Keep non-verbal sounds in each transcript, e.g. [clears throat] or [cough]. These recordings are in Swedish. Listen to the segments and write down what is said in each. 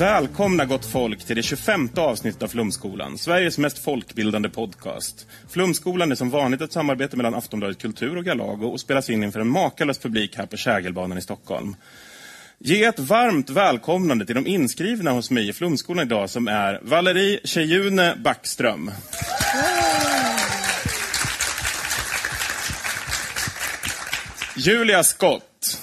Välkomna gott folk till det 25 avsnittet av Flumskolan, Sveriges mest folkbildande podcast. Flumskolan är som vanligt ett samarbete mellan Aftonbladet Kultur och Galago och spelas in inför en makalös publik här på Kägelbanan i Stockholm. Ge ett varmt välkomnande till de inskrivna hos mig i Flumskolan idag som är Valerie Tjejune Backström. Julia Skott.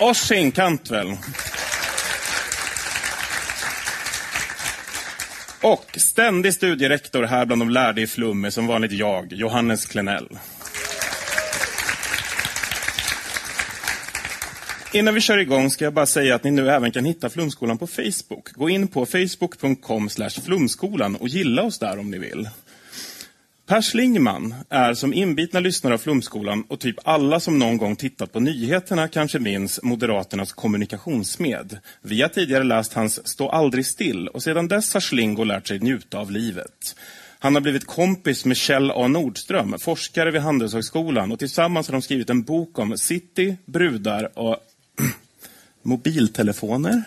Oisin Cantwell. Och ständig studierektor här bland de lärde i Flum är som vanligt jag, Johannes Klenell. Innan vi kör igång ska jag bara säga att ni nu även kan hitta Flumskolan på Facebook. Gå in på facebook.com flumskolan och gilla oss där om ni vill. Per Schlingman är som inbitna lyssnare av Flumskolan och typ alla som någon gång tittat på nyheterna kanske minns Moderaternas kommunikationsmed. Vi har tidigare läst hans Stå aldrig still och sedan dess har Schlingo lärt sig njuta av livet. Han har blivit kompis med Kjell A Nordström, forskare vid Handelshögskolan och tillsammans har de skrivit en bok om city, brudar och [clears throat] mobiltelefoner.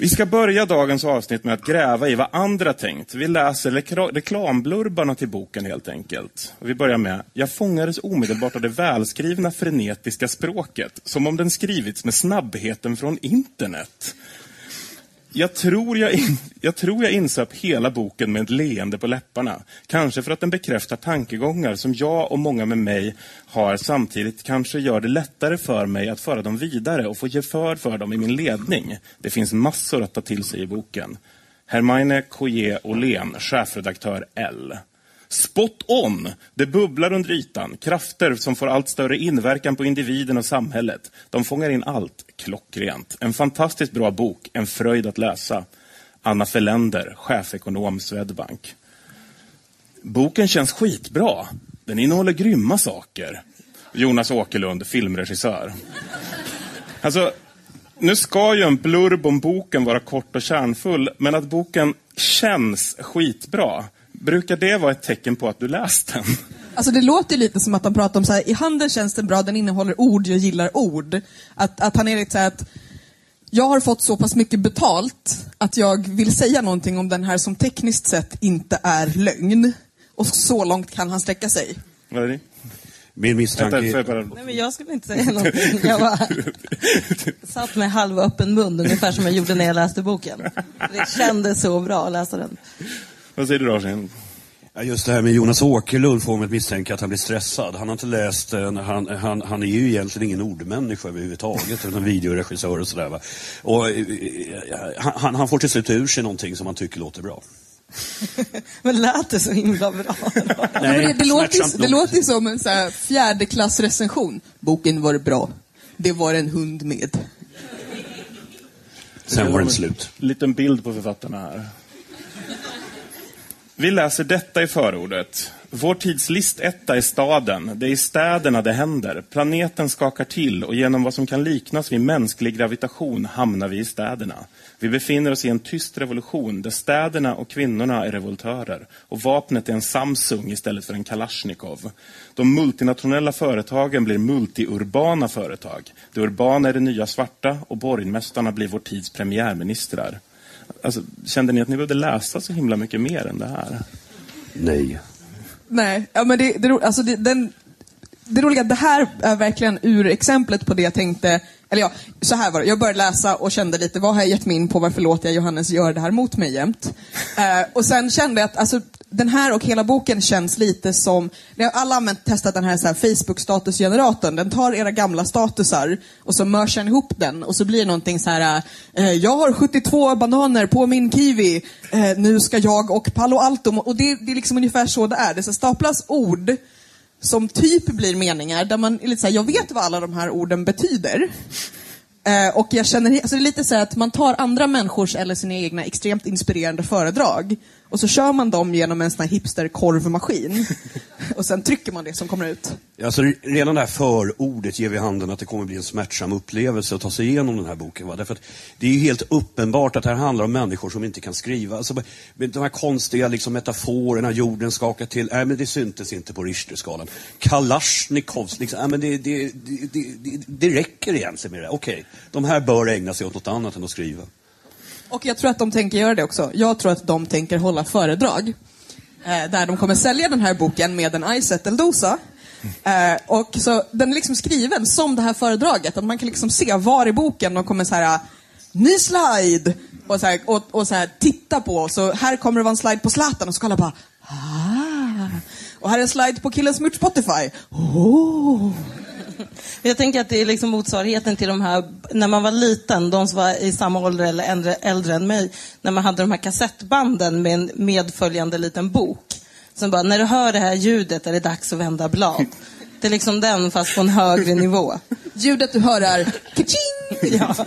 Vi ska börja dagens avsnitt med att gräva i vad andra tänkt. Vi läser reklamblurbarna till boken helt enkelt. Och vi börjar med Jag fångades omedelbart av det välskrivna frenetiska språket. Som om den skrivits med snabbheten från internet. Jag tror jag, in, jag tror jag insöp hela boken med ett leende på läpparna. Kanske för att den bekräftar tankegångar som jag och många med mig har samtidigt kanske gör det lättare för mig att föra dem vidare och få gehör för dem i min ledning. Det finns massor att ta till sig i boken. Hermine Coyer Åhlén, chefredaktör L. Spot on! Det bubblar under ytan. Krafter som får allt större inverkan på individen och samhället. De fångar in allt. Klockrent. En fantastiskt bra bok. En fröjd att läsa. Anna Feländer, chefekonom Swedbank. Boken känns skitbra. Den innehåller grymma saker. Jonas Åkerlund, filmregissör. Alltså, nu ska ju en blurb om boken vara kort och kärnfull, men att boken känns skitbra Brukar det vara ett tecken på att du läst den? Alltså det låter lite som att han pratar om så här, i handen känns den bra, den innehåller ord, jag gillar ord. Att, att han är lite så här att, jag har fått så pass mycket betalt att jag vill säga någonting om den här som tekniskt sett inte är lögn. Och så långt kan han sträcka sig. Vad är det? Min misstanke Vänta, bara... Nej, men jag skulle inte säga någonting. Jag bara [laughs] satt med halvöppen mun, ungefär som jag gjorde när jag läste boken. Det kändes så bra att läsa den. Vad säger du då, Arsen? Ja, Just det här med Jonas Åkerlund får mig att misstänka att han blir stressad. Han har inte läst, eh, han, han, han är ju egentligen ingen ordmänniska överhuvudtaget, utan videoregissör och sådär. Va? Och, eh, han, han får till slut ur sig någonting som han tycker låter bra. [laughs] Men lät det så himla bra? då? [laughs] Men det, det, låter, smärtsamt det låter som en så här fjärdeklassrecension. Boken var bra. Det var en hund med. Sen var den slut. Liten bild på författarna här. Vi läser detta i förordet. Vår tids listetta är staden. Det är i städerna det händer. Planeten skakar till och genom vad som kan liknas vid mänsklig gravitation hamnar vi i städerna. Vi befinner oss i en tyst revolution där städerna och kvinnorna är revoltörer och vapnet är en Samsung istället för en Kalashnikov. De multinationella företagen blir multiurbana företag. Det urbana är det nya svarta och borgmästarna blir vår tids premiärministrar. Alltså, kände ni att ni behövde läsa så himla mycket mer än det här? Nej. Nej, ja, men det, det, alltså det, den, det roliga, det här är verkligen ur exemplet på det jag tänkte, eller ja, så här var det. Jag började läsa och kände lite, vad har jag gett mig in på, varför låter jag Johannes göra det här mot mig jämt? Eh, och sen kände jag att alltså, den här och hela boken känns lite som, ni har alla använt, testat den här, så här Facebook-statusgeneratorn. Den tar era gamla statusar och så mörsar den ihop den och så blir det någonting så här, eh, jag har 72 bananer på min kiwi, eh, nu ska jag och Palo Alto, och det, det är liksom ungefär så det är. Det så staplas ord som typ blir meningar där man är lite så här, jag vet vad alla de här orden betyder. Eh, och jag känner, alltså det är lite så att man tar andra människors eller sina egna extremt inspirerande föredrag och så kör man dem genom en sån här hipster-korvmaskin. [laughs] och sen trycker man det som kommer ut. Alltså, redan det här förordet ger vid handen att det kommer bli en smärtsam upplevelse att ta sig igenom den här boken. Va? Därför det är ju helt uppenbart att det här handlar om människor som inte kan skriva. Alltså, med de här konstiga liksom, metaforerna, jorden skakar till. Nej, men det syntes inte på Richterskalan. Kalashnikovs, liksom, nej, men det, det, det, det, räcker egentligen med det. Okej, de här bör ägna sig åt något annat än att skriva. Och jag tror att de tänker göra det också. Jag tror att de tänker hålla föredrag. Eh, där de kommer sälja den här boken med en iSettle-dosa. Eh, och så Den är liksom skriven som det här föredraget. Att man kan liksom se var i boken de kommer så här ah, ny slide! Och, så här, och, och så här, titta på. Så här kommer det vara en slide på Zlatan och så kollar bara ah. Och här är en slide på killen som gjort Spotify. Oh. Jag tänker att det är liksom motsvarigheten till de här, när man var liten, de som var i samma ålder eller äldre, äldre än mig, när man hade de här kassettbanden med en medföljande liten bok. Som bara, när du hör det här ljudet är det dags att vända blad. Det är liksom den fast på en högre nivå. Ljudet du hör är kaching! Ja.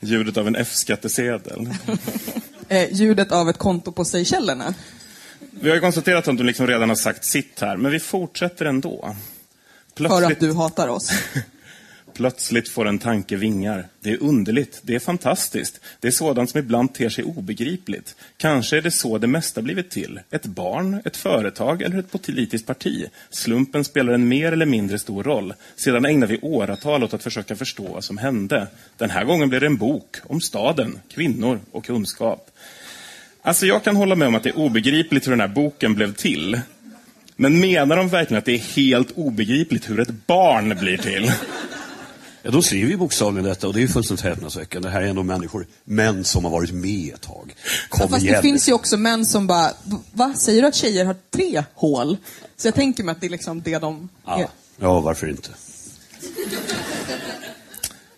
Ljudet av en F-skattesedel. Eh, ljudet av ett konto på Seychellerna. Vi har ju konstaterat att du liksom redan har sagt sitt här, men vi fortsätter ändå. För att du hatar oss. [laughs] Plötsligt får en tanke vingar. Det är underligt, det är fantastiskt. Det är sådant som ibland ter sig obegripligt. Kanske är det så det mesta blivit till. Ett barn, ett företag eller ett politiskt parti. Slumpen spelar en mer eller mindre stor roll. Sedan ägnar vi åratal åt att försöka förstå vad som hände. Den här gången blir det en bok om staden, kvinnor och kunskap. Alltså jag kan hålla med om att det är obegripligt hur den här boken blev till. Men menar de verkligen att det är helt obegripligt hur ett barn blir till? Ja, de skriver ju bokstavligen detta och det är ju fullständigt häpnadsväckande. Det här är ändå människor, män som har varit med ett tag. Kom Ja, fast igen. det finns ju också män som bara, va? Säger du att tjejer har tre hål? Så jag tänker mig att det är liksom det de är. Ja. ja, varför inte?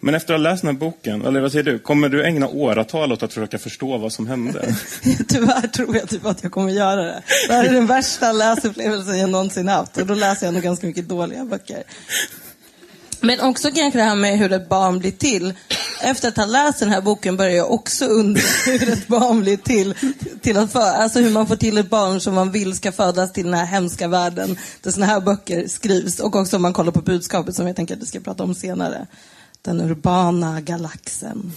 Men efter att ha läst den här boken, eller vad säger du? Kommer du ägna åratal åt att försöka förstå vad som hände? [laughs] Tyvärr tror jag typ att jag kommer göra det. Det här är den värsta läsupplevelsen jag någonsin haft. Och då läser jag nog ganska mycket dåliga böcker. Men också kanske det här med hur ett barn blir till. Efter att ha läst den här boken börjar jag också undra [laughs] hur ett barn blir till. till att för, alltså hur man får till ett barn som man vill ska födas till den här hemska världen där sådana här böcker skrivs. Och också om man kollar på budskapet som jag tänker att vi ska prata om senare. Den urbana galaxen.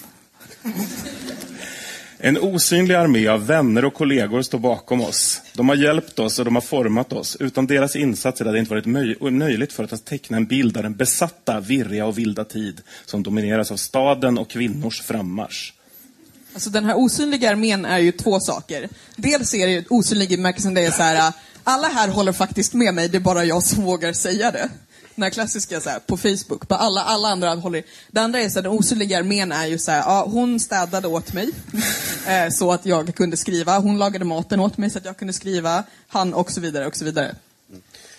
En osynlig armé av vänner och kollegor står bakom oss. De har hjälpt oss och de har format oss. Utan deras insatser hade det inte varit möj- möjligt för att teckna en bild av den besatta, virriga och vilda tid som domineras av staden och kvinnors frammarsch. Alltså den här osynliga armén är ju två saker. Dels är det ju osynlig i bemärkelsen det är så här, alla här håller faktiskt med mig, det är bara jag som vågar säga det. Den här klassiska så här, på Facebook, bara alla, alla andra håller Det andra är så här, den osynliga armén är ju så här, ja, hon städade åt mig [laughs] eh, så att jag kunde skriva, hon lagade maten åt mig så att jag kunde skriva, han och så vidare och så vidare.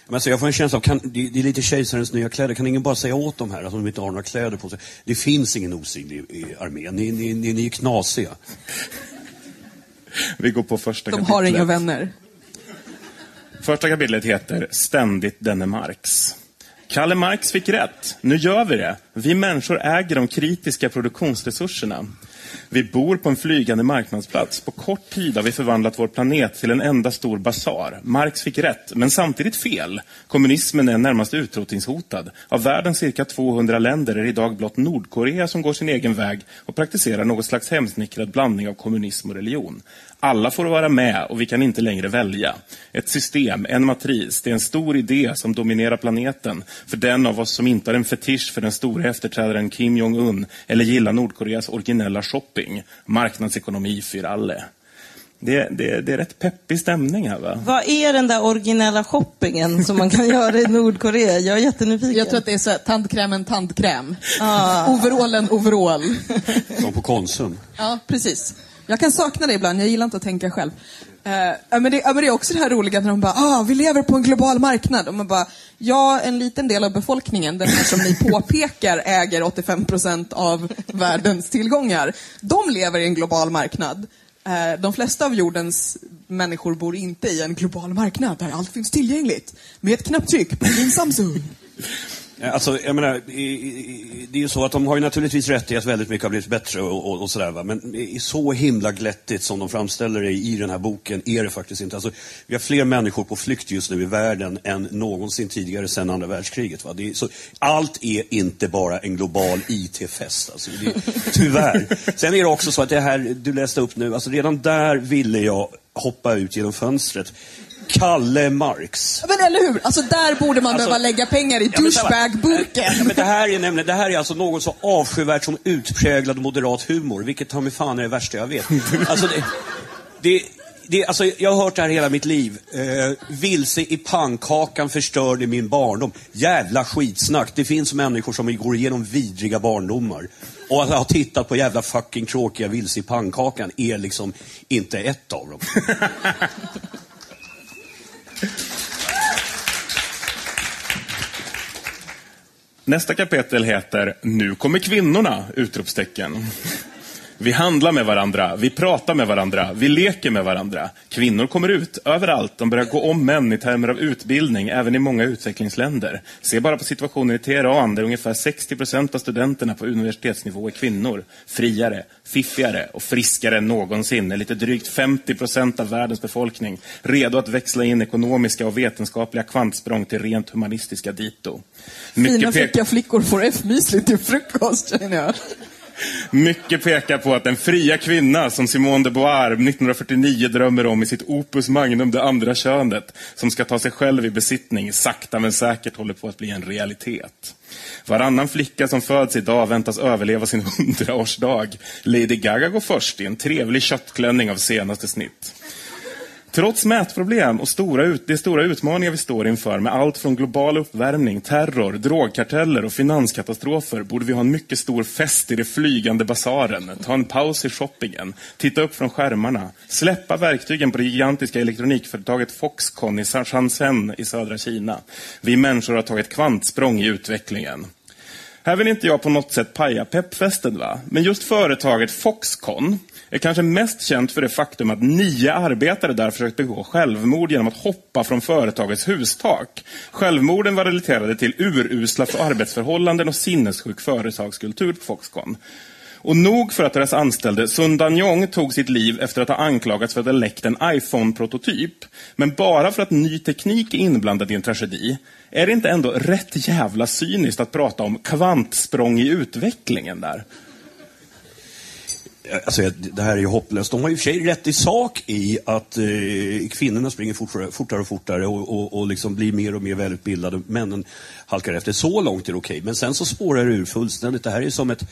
Men alltså jag får en känsla av, kan, det, det är lite kejsarens nya kläder. Kan ingen bara säga åt dem här att de inte har några kläder på sig? Det finns ingen osynlig i armén. Ni, ni, ni, ni är knasiga. Vi går på första De kapitlet. har inga vänner. Första kapitlet heter Ständigt denne Marx. Kalle Marx fick rätt. Nu gör vi det. Vi människor äger de kritiska produktionsresurserna. Vi bor på en flygande marknadsplats. På kort tid har vi förvandlat vår planet till en enda stor basar. Marx fick rätt, men samtidigt fel. Kommunismen är närmast utrotningshotad. Av världens cirka 200 länder är det idag blott Nordkorea som går sin egen väg och praktiserar något slags hemsnickrad blandning av kommunism och religion. Alla får vara med och vi kan inte längre välja. Ett system, en matris, det är en stor idé som dominerar planeten för den av oss som inte har en fetisch för den stora efterträdaren Kim Jong-Un eller gillar Nordkoreas originella shopping. Marknadsekonomi för alle. Det, det, det är rätt peppig stämning här va? Vad är den där originella shoppingen som man kan göra i Nordkorea? Jag är jättenyfiken. Jag tror att det är så här, tandkrämen tandkräm. Overallen overall. Som på Konsum. Ja, precis. Jag kan sakna det ibland, jag gillar inte att tänka själv. Uh, men, det, men det är också det här roliga när de bara, ah, vi lever på en global marknad. Och man bara, ja, en liten del av befolkningen, den här som ni [laughs] påpekar äger 85% av världens tillgångar, de lever i en global marknad. Uh, de flesta av jordens människor bor inte i en global marknad där allt finns tillgängligt. Med ett knapptryck på din Samsung. Eh, alltså, jag menar, i- i- det är ju så att de har ju naturligtvis rätt i att väldigt mycket har blivit bättre och, och, och sådär. Va? Men i- så himla glättigt som de framställer det i den här boken är det faktiskt inte. Alltså, vi har fler människor på flykt just nu i världen än någonsin tidigare sedan andra världskriget. Va? Det är, så, allt är inte bara en global IT-fest. Alltså, det, [laughs] tyvärr. Sen är det också så att det här du läste upp nu, alltså redan där ville jag hoppa ut genom fönstret. Kalle Marx. Men eller hur? Alltså där borde man Alltså- behöva lägga pengar i Ja, douchebag-burken. Ja, men det här är nämligen, det här är alltså något så avskyvärt som utpräglad moderat humor, vilket ta mig fan är det värsta jag vet. Alltså det, det, det, alltså jag har hört det här hela mitt liv. Eh, vilse i pannkakan förstörde min barndom. Jävla skitsnack. Det finns människor som går igenom vidriga barndomar. Och att ha tittat på jävla fucking tråkiga vilse i pannkakan är liksom inte ett av dem. Nästa kapitel heter Nu kommer kvinnorna! Utropstecken. Vi handlar med varandra, vi pratar med varandra, vi leker med varandra. Kvinnor kommer ut överallt. De börjar gå om män i termer av utbildning, även i många utvecklingsländer. Se bara på situationen i Teheran, där ungefär 60 procent av studenterna på universitetsnivå är kvinnor. Friare, fiffigare och friskare än någonsin är lite drygt 50 procent av världens befolkning redo att växla in ekonomiska och vetenskapliga kvantsprång till rent humanistiska dito. Fina Mycket, pek- flicka flickor får F-mysligt till frukost, känner jag mycket pekar på att den fria kvinna som Simone de Beauvoir 1949 drömmer om i sitt opus magnum Det andra könet, som ska ta sig själv i besittning, sakta men säkert håller på att bli en realitet. Varannan flicka som föds idag väntas överleva sin [laughs] hundraårsdag. Lady Gaga går först i en trevlig köttklänning av senaste snitt. Trots mätproblem och stora ut, de stora utmaningar vi står inför med allt från global uppvärmning, terror, drogkarteller och finanskatastrofer borde vi ha en mycket stor fest i det flygande basaren, ta en paus i shoppingen, titta upp från skärmarna, släppa verktygen på det gigantiska elektronikföretaget Foxconn i Shenzhen i södra Kina. Vi människor har tagit kvantsprång i utvecklingen. Här vill inte jag på något sätt paja peppfesten, va? Men just företaget Foxconn är kanske mest känt för det faktum att nio arbetare där försökt begå självmord genom att hoppa från företagets hustak. Självmorden var relaterade till urusla arbetsförhållanden och sinnessjuk företagskultur på Foxconn. Och nog för att deras anställde Sun Danjong tog sitt liv efter att ha anklagats för att ha läckt en iPhone-prototyp. Men bara för att ny teknik är inblandad i en tragedi, är det inte ändå rätt jävla cyniskt att prata om kvantsprång i utvecklingen där? Alltså, det här är ju hopplöst. De har ju i och för sig rätt i sak i att eh, kvinnorna springer fortare, fortare och fortare och, och, och liksom blir mer och mer välutbildade. Männen halkar efter. Så långt är det okej. Men sen så spårar det ur fullständigt. Det här är ju som ett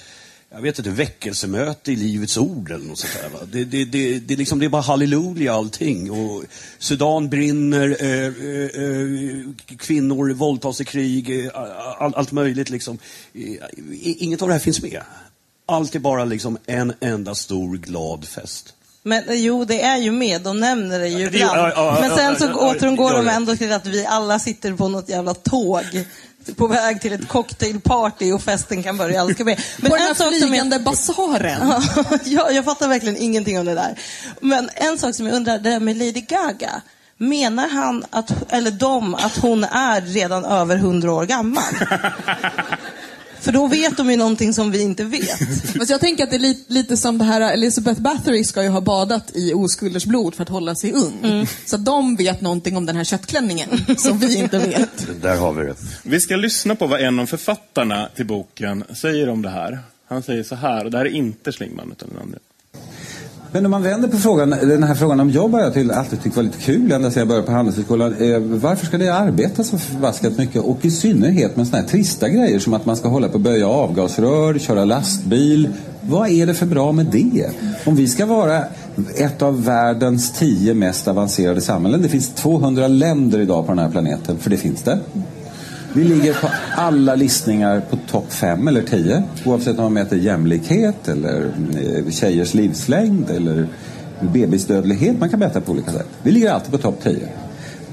jag vet inte, väckelsemöte i Livets Ord eller något sånt där. Va? Det, det, det, det, är liksom, det är bara halleluja allting. Och Sudan brinner, eh, eh, eh kvinnor våldtas i krig, eh, all, allt möjligt liksom. Inget av det här finns med. Allt är bara liksom en enda stor glad fest. Men eh, jo, det är ju med. De nämner det ju Ja, ibland. ja, ja, Men sen så ja, ja, återgår ja, de ändå till att vi alla sitter på något jävla tåg på väg till ett cocktailparty och festen kan börja. Allt med. [laughs] Men På den här är- flygande basaren. [laughs] ja, jag fattar verkligen ingenting om det där. Men en sak som jag undrar, det där med Lady Gaga. Menar han, att, eller de, att hon är redan över hundra år gammal? [laughs] För då vet de ju någonting som vi inte vet. [laughs] Fast jag tänker att det är li lite som det här, Elizabeth Bathory ska ju ha badat i oskulders blod för att hålla sig ung. Så att de vet någonting om den här köttklänningen [laughs] som vi inte vet. Där har vi det. Vi ska lyssna på vad en av författarna till boken säger om det här. Han säger så här, och det här är inte Schlingmann utan den andra. Men om man vänder på frågan, den här frågan om jobb har jag till alltid tyckt var lite kul ända sedan jag började på Handelshögskolan. Eh, varför ska det arbeta så förbaskat mycket? Och i synnerhet med sådana här trista grejer som att man ska hålla på och böja avgasrör, köra lastbil. Vad är det för bra med det? Om vi ska vara ett av världens tio mest avancerade samhällen. Det finns 200 länder idag på den här planeten, för det finns det. Vi ligger på alla listningar på topp 5 eller 10 Oavsett om man mäter jämlikhet eller eh, tjejers livslängd eller bebisdödlighet. Man kan mäta på olika sätt. Vi ligger alltid på topp 10.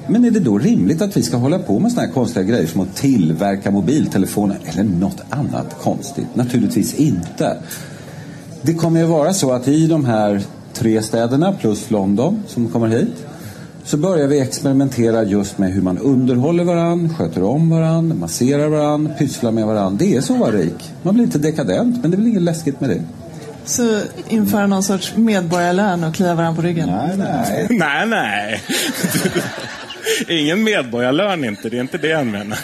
Men är det då rimligt att vi ska hålla på med såna här konstiga grejer som att tillverka mobiltelefoner eller något annat konstigt? Naturligtvis inte. Det kommer ju vara så att i de här tre städerna plus London som kommer hit så börjar vi experimentera just med hur man underhåller varann, sköter om varann, masserar varann, pysslar med varann. Det är så att vara rik. Man blir lite dekadent, men det är väl inget läskigt med det. Så införa någon sorts medborgarlön och klia varandra på ryggen? Nej, nej. [laughs] Nej, nej. Ingen medborgarlön inte, det är inte det jag menar.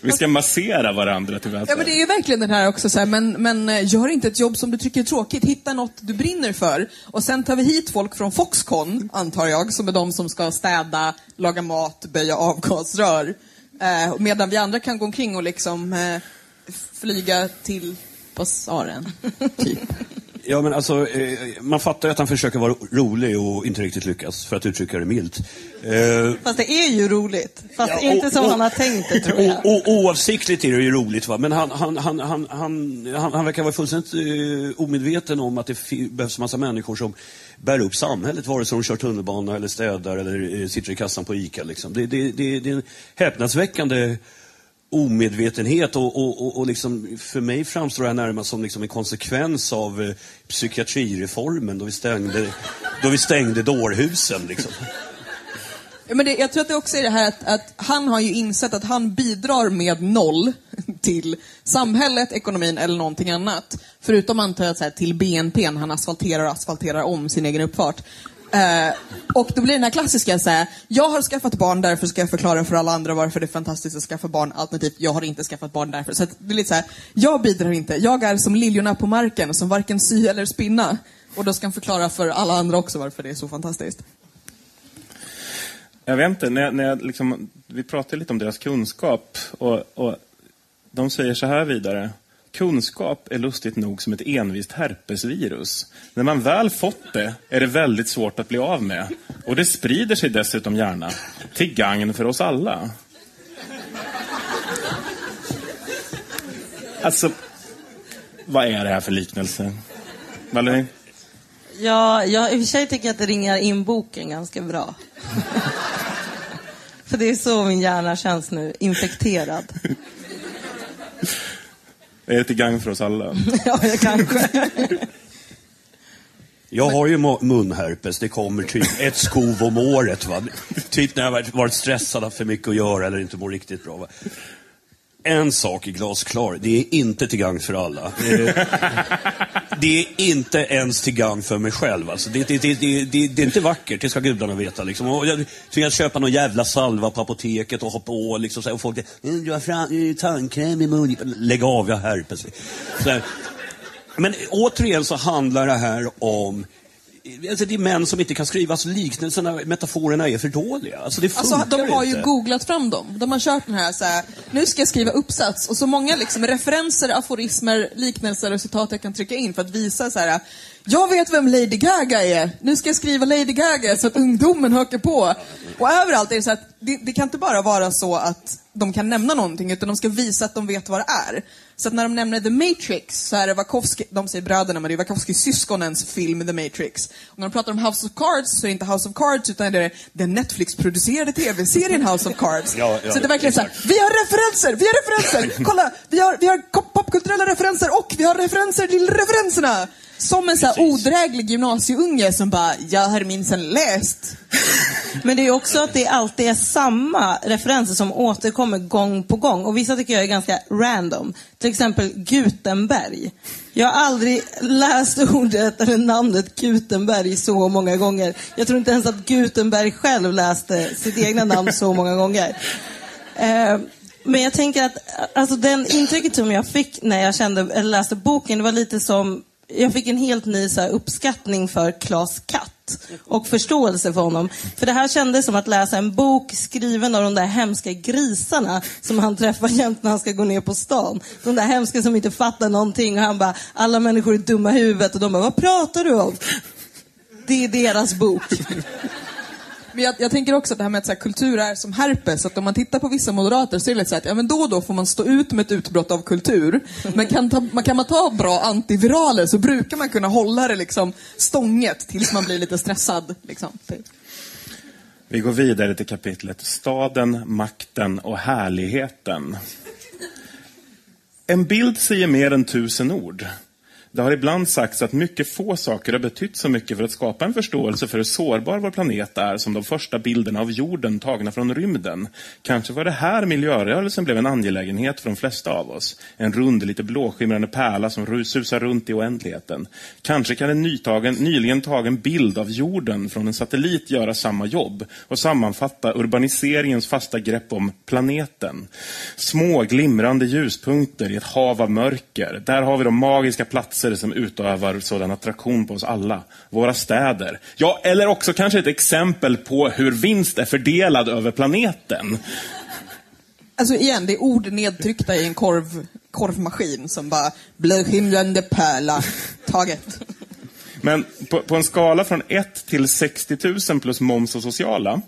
Vi ska massera varandra till Ja välfärd. men det är ju verkligen den här också så här, men, men eh, gör inte ett jobb som du tycker är tråkigt. Hitta något du brinner för. Och sen tar vi hit folk från Foxconn, antar jag, som är de som ska städa, laga mat, böja avgasrör. Eh, medan vi andra kan gå omkring och liksom eh, flyga till basaren, typ. Ja, men alltså, eh, man fattar ju att han försöker vara rolig och inte riktigt lyckas, för att uttrycka det milt. Eh, Fast det är ju roligt. Fast Ja, inte som han har tänkt det tror jag. O, oavsiktligt är det ju roligt, va? men han, han, han, han, han, han, han verkar vara fullständigt eh, omedveten om att det behövs massa människor som bär upp samhället, vare sig de kör tunnelbana eller städar eller eh, sitter i kassan på ICA. Liksom. Det, det, det, det är en häpnadsväckande omedvetenhet och, och, och, och liksom, för mig framstår det här närmast som liksom en konsekvens av eh, psykiatrireformen då vi stängde, då vi stängde dårhusen. Liksom. Ja, men det, jag tror att det också är det här att, att han har ju insett att han bidrar med noll till samhället, ekonomin eller någonting annat. Förutom antar jag till BNP, han asfalterar och asfalterar om sin egen uppfart. Eh, och då blir den här klassiska så här, jag har skaffat barn, därför ska jag förklara för alla andra varför det är fantastiskt att skaffa barn. Alternativt, jag har inte skaffat barn därför. Så att det är lite så här, jag bidrar inte. Jag är som liljorna på marken, som varken sy eller spinna. Och då ska han förklara för alla andra också varför det är så fantastiskt. Jag vet inte, när, jag- när jag liksom, vi pratade lite om deras kunskap och, och de säger så här vidare. Kunskap är lustigt nog som ett envist herpesvirus. När man väl fått det är det väldigt svårt att bli av med. Och det sprider sig dessutom gärna. Till gagn för oss alla. Alltså, vad är det här för liknelse? Valerie? Ja, jag i och för sig tycker att det ringar in boken ganska bra. [laughs] För det är så min hjärna känns nu, infekterad. [laughs] Är det till gagn för oss alla? [laughs] ja, jag kanske. Jag har ju munherpes, det kommer typ ett skov om året. Va? Typ när jag varit, varit stressad, haft för mycket att göra eller inte mår riktigt bra. Va? En sak är glasklar, det är inte till gagn för alla. [laughs] Det är, inte ens till gagn för mig själv. Alltså. Det, det, det, det, det, är inte vackert, det ska gudarna veta. Liksom. Och jag tvingas köpa någon jävla salva på apoteket och hoppa på. Liksom, och folk säger, du har fram, eh, tandkräm i munnen. Lägg av, jag har herpes. Men återigen så handlar det här om Alltså det är män som inte kan skriva, så liknelserna, metaforerna är för dåliga. Alltså det funkar Alltså, de har ju inte. googlat fram dem. De har kört den här, så här nu ska jag skriva uppsats. Och så många liksom, referenser, aforismer, liknelser citat jag kan trycka in för att visa så här. Jag vet vem Lady Gaga är. Nu ska jag skriva Lady Gaga så att ungdomen hakar på. Och överallt är det så att det, det kan inte bara vara så att de kan nämna någonting, utan de ska visa att de vet vad det är. Så att när de nämner The Matrix så är det Wachowski, de säger bröderna, men det är Wachowski-syskonens film The Matrix. Och när de pratar om House of Cards så är det inte House of Cards, utan det är den Netflix-producerade tv-serien House of Cards. Ja, ja, så det är verkligen så här, vi har referenser, vi har referenser! Kolla, vi har, vi har popkulturella referenser och vi har referenser till referenserna! Som en så här odräglig gymnasieunge som bara, jag har minsann läst. [laughs] Men det är också att det alltid är samma referenser som återkommer gång på gång. Och vissa tycker jag är ganska random. Till exempel Gutenberg. Jag har aldrig läst ordet eller namnet Gutenberg så många gånger. Jag tror inte ens att Gutenberg själv läste sitt egna namn så många gånger. Eh, men jag tänker att alltså, den intrycket som jag fick när jag kände, eller läste boken, det var lite som jag fick en helt ny så här, uppskattning för Klas Katt och förståelse för honom. För det här kändes som att läsa en bok skriven av de där hemska grisarna som han träffar jämt när han ska gå ner på stan. De där hemska som inte fattar någonting och han bara, alla människor är dumma i huvudet och de bara, vad pratar du om? Det är deras bok. Men jag, jag tänker också att det här med att så här, kultur är som herpes, att om man tittar på vissa moderater så är det lite så här att ja, men då och då får man stå ut med ett utbrott av kultur. Men kan, ta, man, kan man ta bra antiviraler så brukar man kunna hålla det liksom stånget tills man blir lite stressad. Liksom. Vi går vidare till kapitlet Staden, makten och härligheten. En bild säger mer än tusen ord. Det har ibland sagts att mycket få saker har betytt så mycket för att skapa en förståelse för hur sårbar vår planet är som de första bilderna av jorden tagna från rymden. Kanske var det här miljörörelsen blev en angelägenhet för de flesta av oss. En rund, lite blåskimrande pärla som susar runt i oändligheten. Kanske kan en nytagen, nyligen tagen bild av jorden från en satellit göra samma jobb och sammanfatta urbaniseringens fasta grepp om planeten. Små glimrande ljuspunkter i ett hav av mörker. Där har vi de magiska platser som utövar sådan attraktion på oss alla. Våra städer. Ja, eller också kanske ett exempel på hur vinst är fördelad över planeten. Alltså igen, det är ord nedtryckta i en korv, korvmaskin som bara blåskimrande pärla, taget. Men på, på en skala från 1 till 60 000 plus moms och sociala.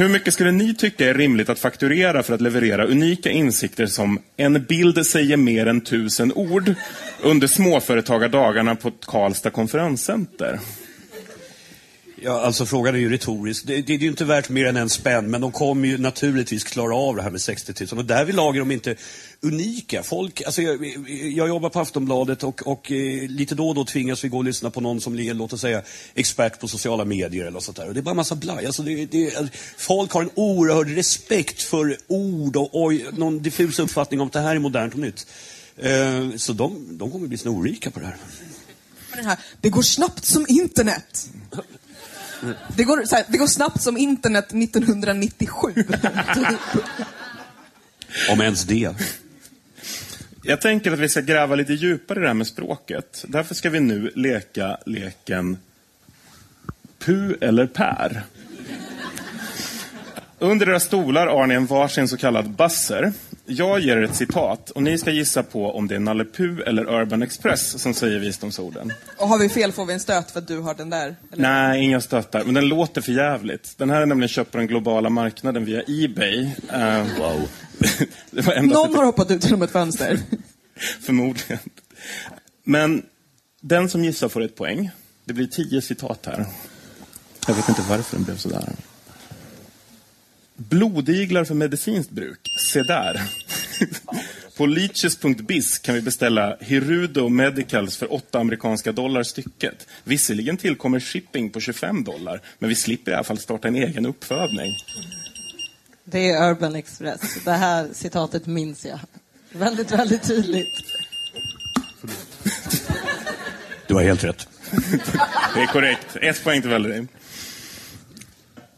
Hur mycket skulle ni tycka är rimligt att fakturera för att leverera unika insikter som en bild säger mer än tusen ord under småföretagardagarna på Karlstad konferenscenter? Ja, alltså frågan är ju retorisk. Det, det är ju inte värt mer än en spänn, men de kommer ju naturligtvis klara av det här med 60 000. Och därvidlag är de inte unika. Folk, alltså jag, jag jobbar på Aftonbladet och, och eh, lite då och då tvingas vi gå och lyssna på någon som är, låt oss säga, expert på sociala medier eller sånt där. Och det är bara en massa blaj. Alltså det, det, folk har en oerhörd respekt för ord och, och någon diffus uppfattning om att det här är modernt och nytt. Eh, så de, de kommer bli snorrika på det här. Här, det går snabbt som internet. Det går, här, det går snabbt som internet 1997. typ. Om ens det. Jag tänker att vi ska gräva lite djupare i det här med språket. Därför ska vi nu leka leken Pu eller Per. Under era stolar har ni en varsin så kallad buzzer. Jag ger er ett citat och ni ska gissa på om det är Nalle Puh eller Urban Express som säger visdomsorden. Och har vi fel får vi en stöt för att du har den där. Eller? Nej, inga stötar. Men den låter för jävligt. Den här är nämligen köpt på den globala marknaden via Ebay. Eh, Wow. [laughs] Någon har hoppat ut genom ett fönster. [laughs] Förmodligen. Men den som gissar får ett poäng. Det blir tio citat här. Jag vet inte varför den blev sådär. Blodiglar för medicinskt bruk. Se där. [laughs] På leeches.biz kan vi beställa Hirudo Medicals för 8 amerikanska dollar stycket. Visserligen tillkommer shipping på 25 dollar, men vi slipper i alla fall starta en egen uppfödning. Det är Urban Express. Det här citatet minns jag. Väldigt, väldigt tydligt. Du har helt rätt. Det är korrekt. Ett poäng till Valerie.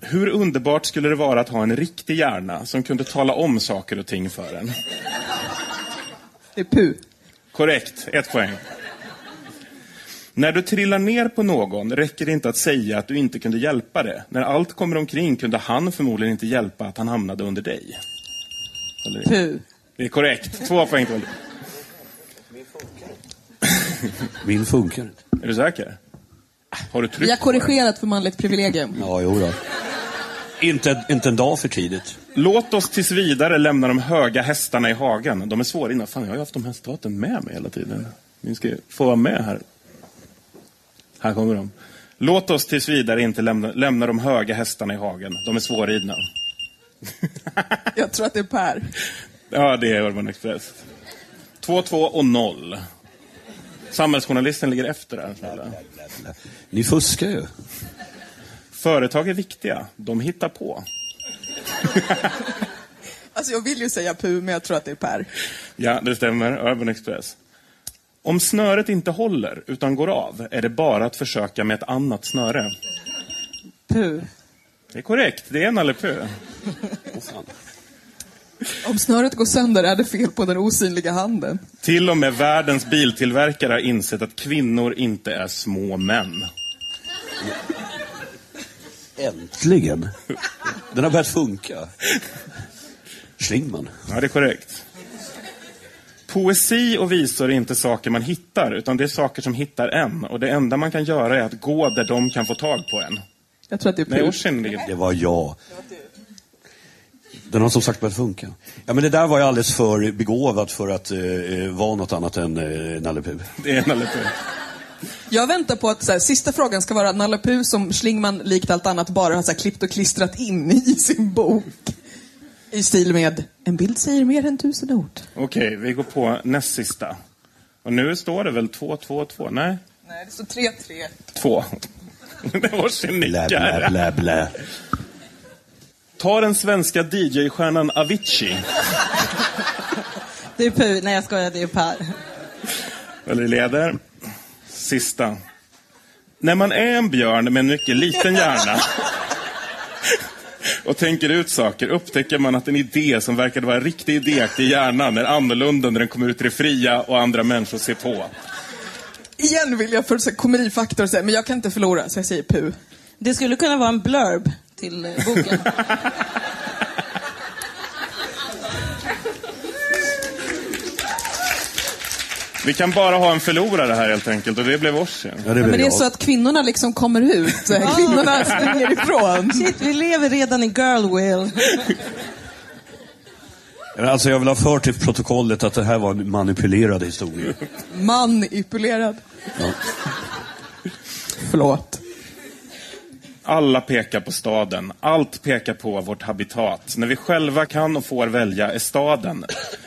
Hur underbart skulle det vara att ha en riktig hjärna som kunde tala om saker och ting för en? Det är pu. Korrekt. Ett poäng. När du trillar ner på någon räcker det inte att säga att du inte kunde hjälpa det. När allt kommer omkring kunde han förmodligen inte hjälpa att han hamnade under dig. Valerie. Pu. Det är korrekt. Två poäng till. Min funkar inte. Är du säker? Har du Vi har tryckt? korrigerat för manligt privilegium. Ja, jo då. Inte, inte en dag för tidigt. Låt oss tills vidare lämna de höga hästarna i hagen. De är svåra innan. Fan, jag har ju haft de här citaten med mig hela tiden. Ni ska få vara med här. Här kommer de. Låt oss tills vidare inte lämna, lämna de höga hästarna i hagen. De är svårridna. [laughs] Jag tror att det är Per. Ja, det är Urban Express. 2-2 och 0. Samhällsjournalisten ligger efter där. Ni fuskar ju. Företag är viktiga. De hittar på. [laughs] Alltså jag vill ju säga pu, men jag tror att det är Per. Ja, det stämmer. Urban Express. Om snöret inte håller, utan går av, är det bara att försöka med ett annat snöre. Pu. Det är korrekt. Det är Nalle Puh. [laughs] Om snöret går sönder är det fel på den osynliga handen. Till och med världens biltillverkare har insett att kvinnor inte är små män. Äntligen. Den har börjat funka. Schlingman. Ja, det är korrekt. Poesi och visor är inte saker man hittar, utan det är saker som hittar en. Och det enda man kan göra är att gå där de kan få tag på en. Jag tror att det är Nej, ligger... Det var jag. Den har som sagt börjat funka. Ja, men det där var ju alldeles för begåvat för att eh, vara något annat än eh, Nalle Puh. Det är Nalle Puh. Jag väntar på att så här, sista frågan ska vara Nalle Puh som Schlingman likt allt annat bara har så här, klippt och klistrat in i sin bok. I stil med En bild säger mer än tusen ord. Okej, vi går på näst sista. Och nu står det väl 2-2-2? Nej, Nej, det står 3-3. 2. [laughs] Det var sin Blä, blä, blä, blä. Ta den svenska DJ-stjärnan Avicii. [laughs] Det är Pu. Nej, jag skojar. Det är Per. Eller leder. Sista. När man är en björn med en mycket liten hjärna [laughs] och tänker ut saker upptäcker man att en idé som verkade vara en riktig idé i hjärnan är annorlunda när den kommer ut i det fria och andra människor ser på. Igen vill jag för så här komedifaktor säga, men jag kan inte förlora, så jag säger pu. Det skulle kunna vara en blurb till boken. [laughs] Vi kan bara ha en förlorare här helt enkelt och det blev Orsi. Ja, det blev men det är jag. så att kvinnorna liksom kommer ut, kvinnorna springer ifrån. Shit, vi lever redan i girl will. Alltså jag vill ha fört till protokollet att det här var en manipulerad historia. Manipulerad. Ja. Förlåt. Alla pekar på staden. Allt pekar på vårt habitat. När vi själva kan och får välja är staden.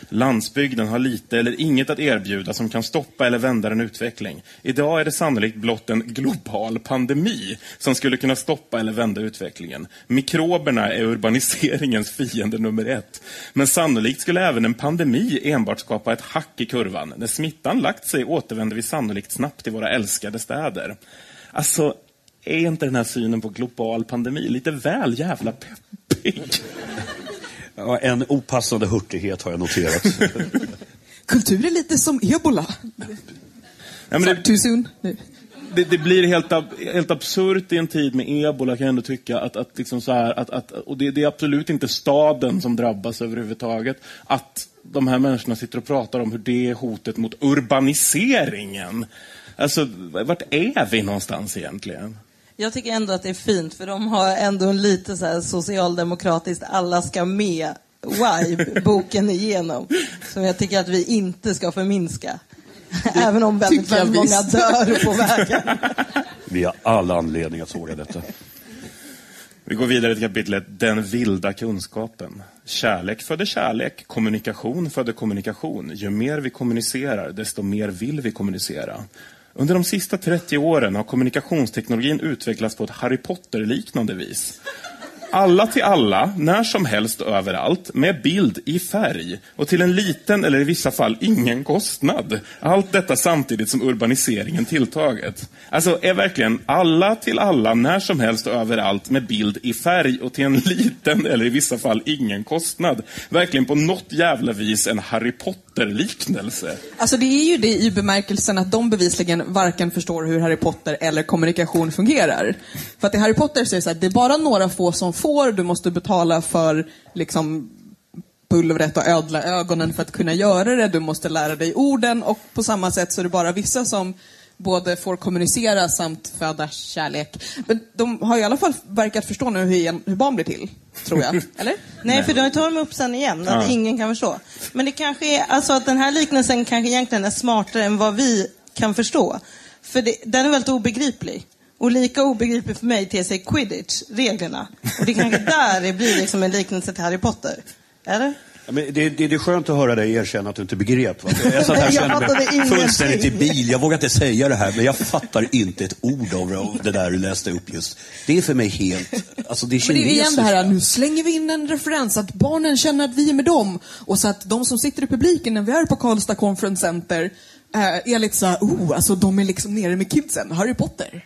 Landsbygden har lite eller inget att erbjuda som kan stoppa eller vända en utveckling. Idag är det sannolikt blott en global pandemi som skulle kunna stoppa eller vända utvecklingen. Mikroberna är urbaniseringens fiende nummer ett. Men sannolikt skulle även en pandemi enbart skapa ett hack i kurvan. När smittan lagt sig återvänder vi sannolikt snabbt till våra älskade städer. Alltså, är inte den här synen på global pandemi lite väl jävla peppig? Ja, en opassande hurtighet har jag noterat. [laughs] Kultur är lite som ebola. Ja, men det, Too soon. Nu. det, det blir helt, helt absurt i en tid med ebola kan jag ändå tycka. Att, att liksom så här, att, att, och det, det är absolut inte staden som drabbas överhuvudtaget. Att de här människorna sitter och pratar om hur det är hotet mot urbaniseringen. Alltså, vart är vi någonstans egentligen? Jag tycker ändå att det är fint, för de har ändå en lite så här socialdemokratiskt alla ska med vibe [laughs] boken igenom. Som jag tycker att vi inte ska förminska. Även om väldigt, väldigt många dör på vägen. [laughs] Vi har all anledning att såga detta. Vi går vidare till kapitlet Den vilda kunskapen. Kärlek föder kärlek, kommunikation föder kommunikation. Ju mer vi kommunicerar, desto mer vill vi kommunicera. Under de sista 30 åren har kommunikationsteknologin utvecklats på ett Harry Potter-liknande vis. Alla till alla, när som helst och överallt, med bild i färg och till en liten eller i vissa fall ingen kostnad. Allt detta samtidigt som urbaniseringen tilltaget. Alltså, är verkligen alla till alla, när som helst och överallt med bild i färg och till en [laughs] liten eller i vissa fall ingen kostnad. Verkligen på något jävla vis en Harry Potter-liknelse. Alltså det är ju det i bemärkelsen att de bevisligen varken förstår hur Harry Potter eller kommunikation fungerar. För att i Harry Potter så är det så här, det är bara några få som får, du måste betala för liksom pulvret och ödla ögonen för att kunna göra det, du måste lära dig orden och på samma sätt så är det bara vissa som både får kommunicera samt föda kärlek. Men de har i alla fall verkat förstå nu hur, hur barn blir till, tror jag. [laughs] Eller? Nej, för de tar de upp sen igen, att Ja. ingen kan förstå. Men det kanske är, alltså att den här liknelsen kanske egentligen är smartare än vad vi kan förstå. För det, den är väldigt obegriplig. Och lika obegriplig för mig ter sig quidditch, reglerna. Och det är kanske [laughs] där det blir liksom en liknelse till Harry Potter. Eller? Ja, men det, det, det är skönt att höra dig erkänna att du inte begrep. Va? Jag satt här och [laughs] Jag kände mig fullständigt i bil. Jag vågar inte säga det här, men jag fattar inte ett ord av det där du läste upp just. Det är för mig helt... Alltså det är Men det är igen det här, kinesiska. nu slänger vi in en referens, att barnen känner att vi är med dem. Och så att de som sitter i publiken när vi är på Karlstad Conference Center eh, är lite såhär, oh, alltså de är liksom nere med kidsen, Harry Potter.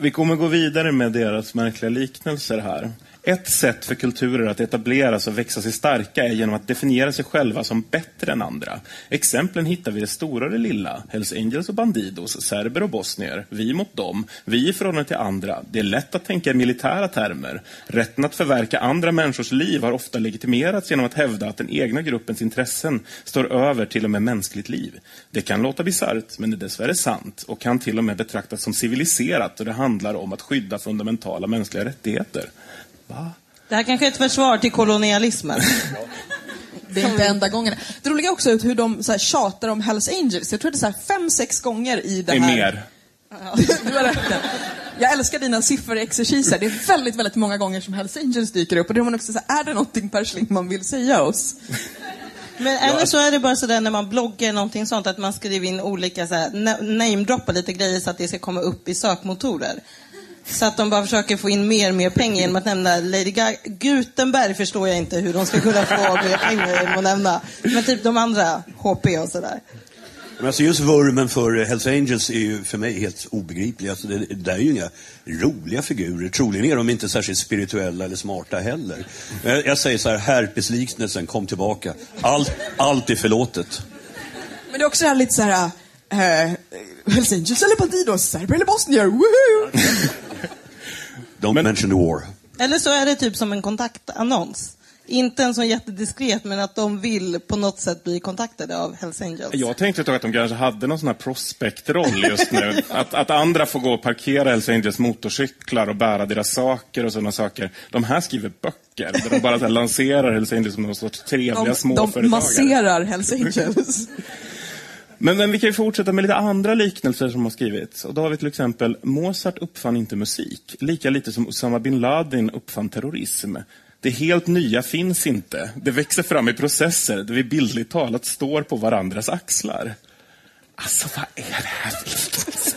Vi kommer gå vidare med deras märkliga liknelser här. Ett sätt för kulturer att etableras och växa sig starka är genom att definiera sig själva som bättre än andra. Exemplen hittar vi i det stora och det lilla. Hells Angels och Bandidos, serber och bosnier, vi mot dem, vi i förhållande till andra. Det är lätt att tänka i militära termer. Rätten att förverka andra människors liv har ofta legitimerats genom att hävda att den egna gruppens intressen står över till och med mänskligt liv. Det kan låta bisarrt, men det är dessvärre sant och kan till och med betraktas som civiliserat och det handlar om att skydda fundamentala mänskliga rättigheter. Va? Det här kanske är ett försvar till kolonialismen. Det är inte enda gången. Det roliga också hur de så här, tjatar om Hells Angels. Jag tror det är så här fem, sex gånger i det Det är här. mer. [laughs] Du har rätt. Jag älskar dina sifferexerciser. Det är väldigt, väldigt många gånger som Hells Angels dyker upp. Och då är man också så här, är det någonting Per Schlingmann vill säga oss? Men eller så är det bara sådär när man bloggar någonting sånt att man skriver in olika så här, namedroppar lite grejer så att det ska komma upp i sökmotorer. Så att de bara försöker få in mer och mer pengar genom att nämna Lady Gaga. Gutenberg förstår jag inte hur de ska kunna få mer pengar genom att nämna. Men typ de andra, HP och sådär. Men alltså just vurmen för Hells Angels är ju för mig helt obegriplig. Alltså det, det där är ju inga roliga figurer. Troligen är de inte särskilt spirituella eller smarta heller. Jag, jag säger så här, herpesliknelsen, kom tillbaka. Allt, allt är förlåtet. Men det är också det här lite så här, eh, Hells Angels eller Bandidos, serber eller bosnier, woohoo! Don't Men- mention the war. Eller så är det typ som en kontaktannons. Inte en sån jättediskret, men att de vill på något sätt bli kontaktade av Hells Angels. Jag tänkte ett tag att de kanske hade någon sån här prospect-roll just nu. [laughs] Att, att andra får gå och parkera Hells Angels motorcyklar och bära deras saker och sådana saker. De här skriver böcker där de bara så här lanserar Hells Angels som någon sorts trevliga De, de småföretagare. masserar Hells [laughs] Angels. Men, men vi kan ju fortsätta med lite andra liknelser som har skrivits. Och då har vi till exempel, Mozart uppfann inte musik, lika lite som Osama bin Laden uppfann terrorism. Det helt nya finns inte. Det växer fram i processer där vi bildligt talat står på varandras axlar. Alltså, vad är det här för liknelse?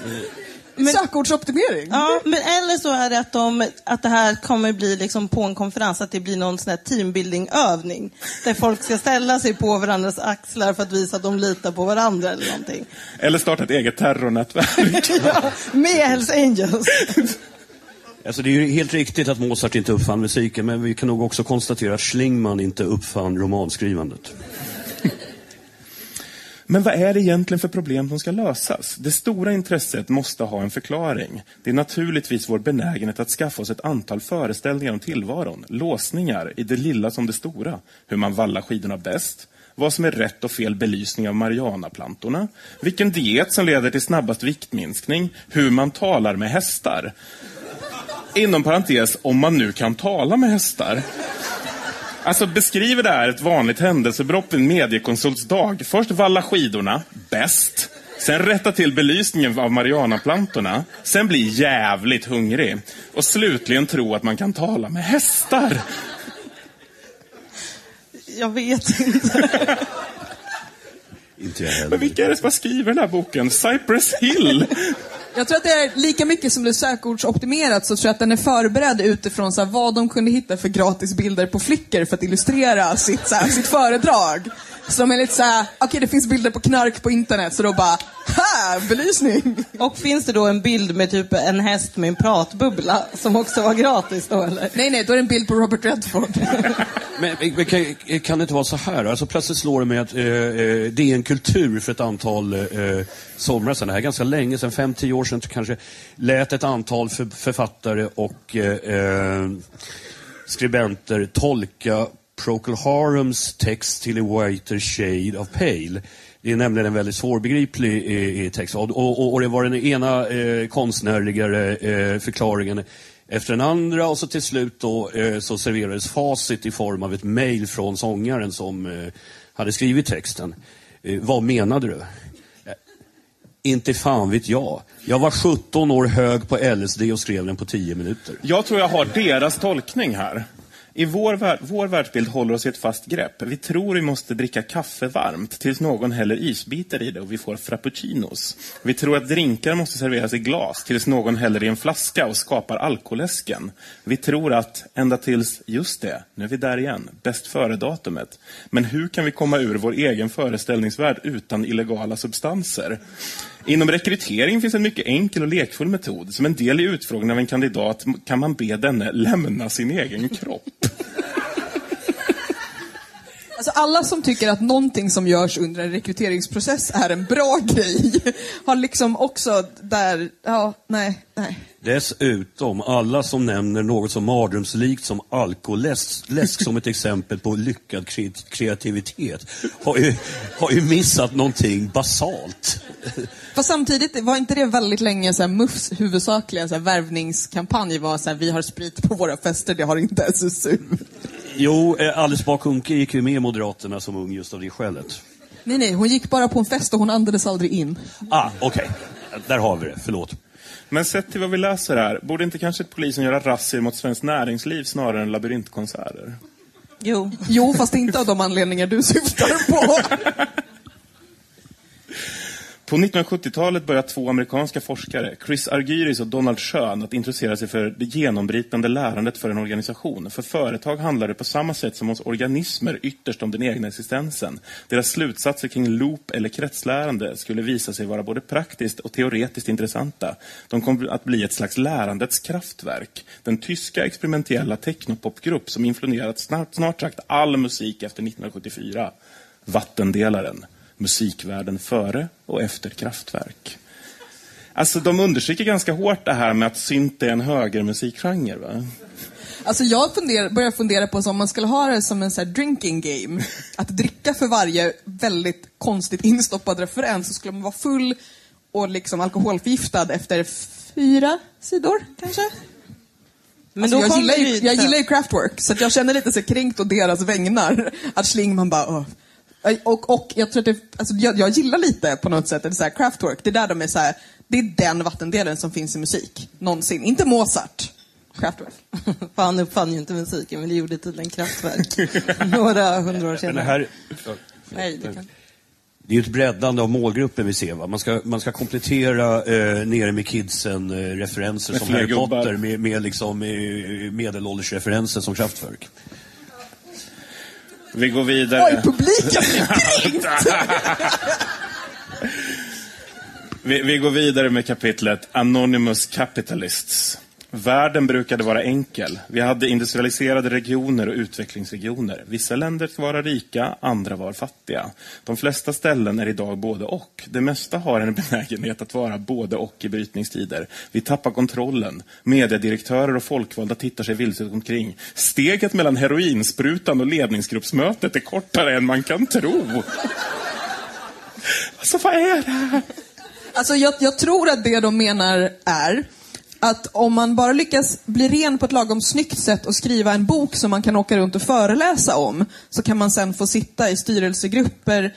Sökordsoptimering. Ja, men eller så är det att, de, att det här kommer bli liksom på en konferens, att det blir någon sån här teambuilding-övning. Där folk ska ställa sig på varandras axlar för att visa att de litar på varandra eller någonting. Eller starta ett eget terrornätverk. [laughs] Ja, med Hells Angels. [laughs] Alltså det är ju helt riktigt att Mozart inte uppfann musiken, men vi kan nog också konstatera att Schlingmann inte uppfann romanskrivandet. [laughs] Men vad är det egentligen för problem som ska lösas? Det stora intresset måste ha en förklaring. Det är naturligtvis vår benägenhet att skaffa oss ett antal föreställningar om tillvaron. Låsningar i det lilla som det stora. Hur man vallar skidorna bäst. Vad som är rätt och fel belysning av marijuanaplantorna. Vilken diet som leder till snabbast viktminskning. Hur man talar med hästar. Inom parentes, om man nu kan tala med hästar. Alltså beskriver det här ett vanligt händelsebrott en mediekonsults dag. Först valla skidorna, bäst. Sen rätta till belysningen av marijuanaplantorna. Sen bli jävligt hungrig. Och slutligen tro att man kan tala med hästar. Jag vet inte. Inte jag Men heller. vilka är det som har skrivit den här boken? Cypress Hill? [laughs] Jag tror att det är lika mycket som det är sökordsoptimerat så tror jag att den är förberedd utifrån så här, vad de kunde hitta för gratis bilder på Flickr för att illustrera sitt, så här, sitt föredrag. De är lite såhär, okej det finns bilder på knark på internet så då bara, ha, belysning! Och finns det då en bild med typ en häst med en pratbubbla som också var gratis då eller? Nej nej, då är det en bild på Robert Redford. Men, men kan, kan det inte vara så här? Alltså, plötsligt slår det mig att eh, eh, det är en kultur för ett antal eh, somrar sedan, det här är ganska länge sedan, fem, tio år sedan kanske, lät ett antal för, författare och eh, eh, skribenter tolka Procol Harums text till A Whiter Shade of Pale. Det är nämligen en väldigt svårbegriplig eh, eh, text. Och, och, och det var den ena eh, konstnärligare eh, förklaringen efter den andra och så till slut då eh, så serverades facit i form av ett mejl från sångaren som eh, hade skrivit texten. Eh, vad menade du? Eh, inte fan vet jag. Jag var 17 år hög på LSD och skrev den på 10 minuter. Jag tror jag har deras tolkning här. I vår, värld, vår världsbild håller oss i ett fast grepp. Vi tror vi måste dricka kaffe varmt tills någon häller isbitar i det och vi får frappuccinos. Vi tror att drinkar måste serveras i glas tills någon häller i en flaska och skapar alkoläsken. Vi tror att, ända tills, just det, nu är vi där igen, bäst före-datumet. Men hur kan vi komma ur vår egen föreställningsvärld utan illegala substanser? Inom rekrytering finns en mycket enkel och lekfull metod. Som en del i utfrågningen av en kandidat kan man be denne lämna sin egen kropp. Alltså alla som tycker att någonting som görs under en rekryteringsprocess är en bra [laughs] grej, har liksom också där, ja, nej, nej. Dessutom, alla som nämner något så mardrömslikt som alkoläsk läsk som ett exempel på lyckad kre- kreativitet har ju, har ju missat någonting basalt. Fast samtidigt var inte det väldigt länge så här, MUFs huvudsakliga så här, värvningskampanj var så här, vi har sprit på våra fester, det har inte SSU. Jo, eh, Alice Bah Kuhnke gick ju med i Moderaterna som ung just av det skälet. Nej, nej, hon gick bara på en fest och hon andades aldrig in. Ah, okej. Där har vi det. Förlåt. Men sett till vad vi läser här, borde inte kanske polisen göra razzior mot svenskt näringsliv snarare än labyrintkonserter? Jo. Jo, fast inte av de anledningar du syftar på. [laughs] På 1970-talet började två amerikanska forskare, Chris Argyris och Donald Schön, att intressera sig för det genombrytande lärandet för en organisation. För företag handlar det på samma sätt som hos organismer ytterst om den egna existensen. Deras slutsatser kring loop eller kretslärande skulle visa sig vara både praktiskt och teoretiskt intressanta. De kom att bli ett slags lärandets kraftverk. Den tyska experimentella technopopgrupp som influerat snart, snart sagt all musik efter 1974. Vattendelaren musikvärlden före och efter Kraftwerk. Alltså, de understryker ganska hårt det här med att synt är en högermusikgenre. Va? Alltså jag funderar, börjar fundera på om man skulle ha det som en så här drinking game. Att dricka för varje väldigt konstigt instoppad referens så skulle man vara full och liksom alkoholförgiftad efter fyra sidor kanske. Men alltså, då jag, gillar ju, jag gillar ju Kraftwerk, så att jag känner lite så kränkt å deras vägnar. Att Schlingman bara, Åh. Och, och jag tror att det, alltså jag, jag gillar lite på något sätt, det är så här, Kraftwerk, det är där de är så här, det är den vattendelen som finns i musik. Någonsin. Inte Mozart. Kraftwerk. [laughs] För han uppfann ju inte musiken, men det gjorde tydligen Kraftwerk. [laughs] Några hundra år Men senare. det här, Nej, det kan... det är ju ett breddande av målgruppen vi ser. Va? Man, ska, man ska komplettera eh, nere med kidsen eh, som Harry. Potter med, med liksom, eh, medelåldersreferenser som Kraftwerk. Vi går vidare. Oj, publiken! [laughs] Vi, vi går vidare med kapitlet Anonymous Capitalists. Världen brukade vara enkel. Vi hade industrialiserade regioner och utvecklingsregioner. Vissa länder var rika, andra var fattiga. De flesta ställen är idag både och. Det mesta har en [laughs] benägenhet att vara både och i brytningstider. Vi tappar kontrollen. Mediedirektörer och folkvalda tittar sig vilse omkring. Steget mellan heroinsprutan och ledningsgruppsmötet är kortare än man kan tro. [laughs] Alltså, vad är det här? Alltså jag, jag tror att det de menar är att om man bara lyckas bli ren på ett lagom snyggt sätt och skriva en bok som man kan åka runt och föreläsa om, så kan man sen få sitta i styrelsegrupper.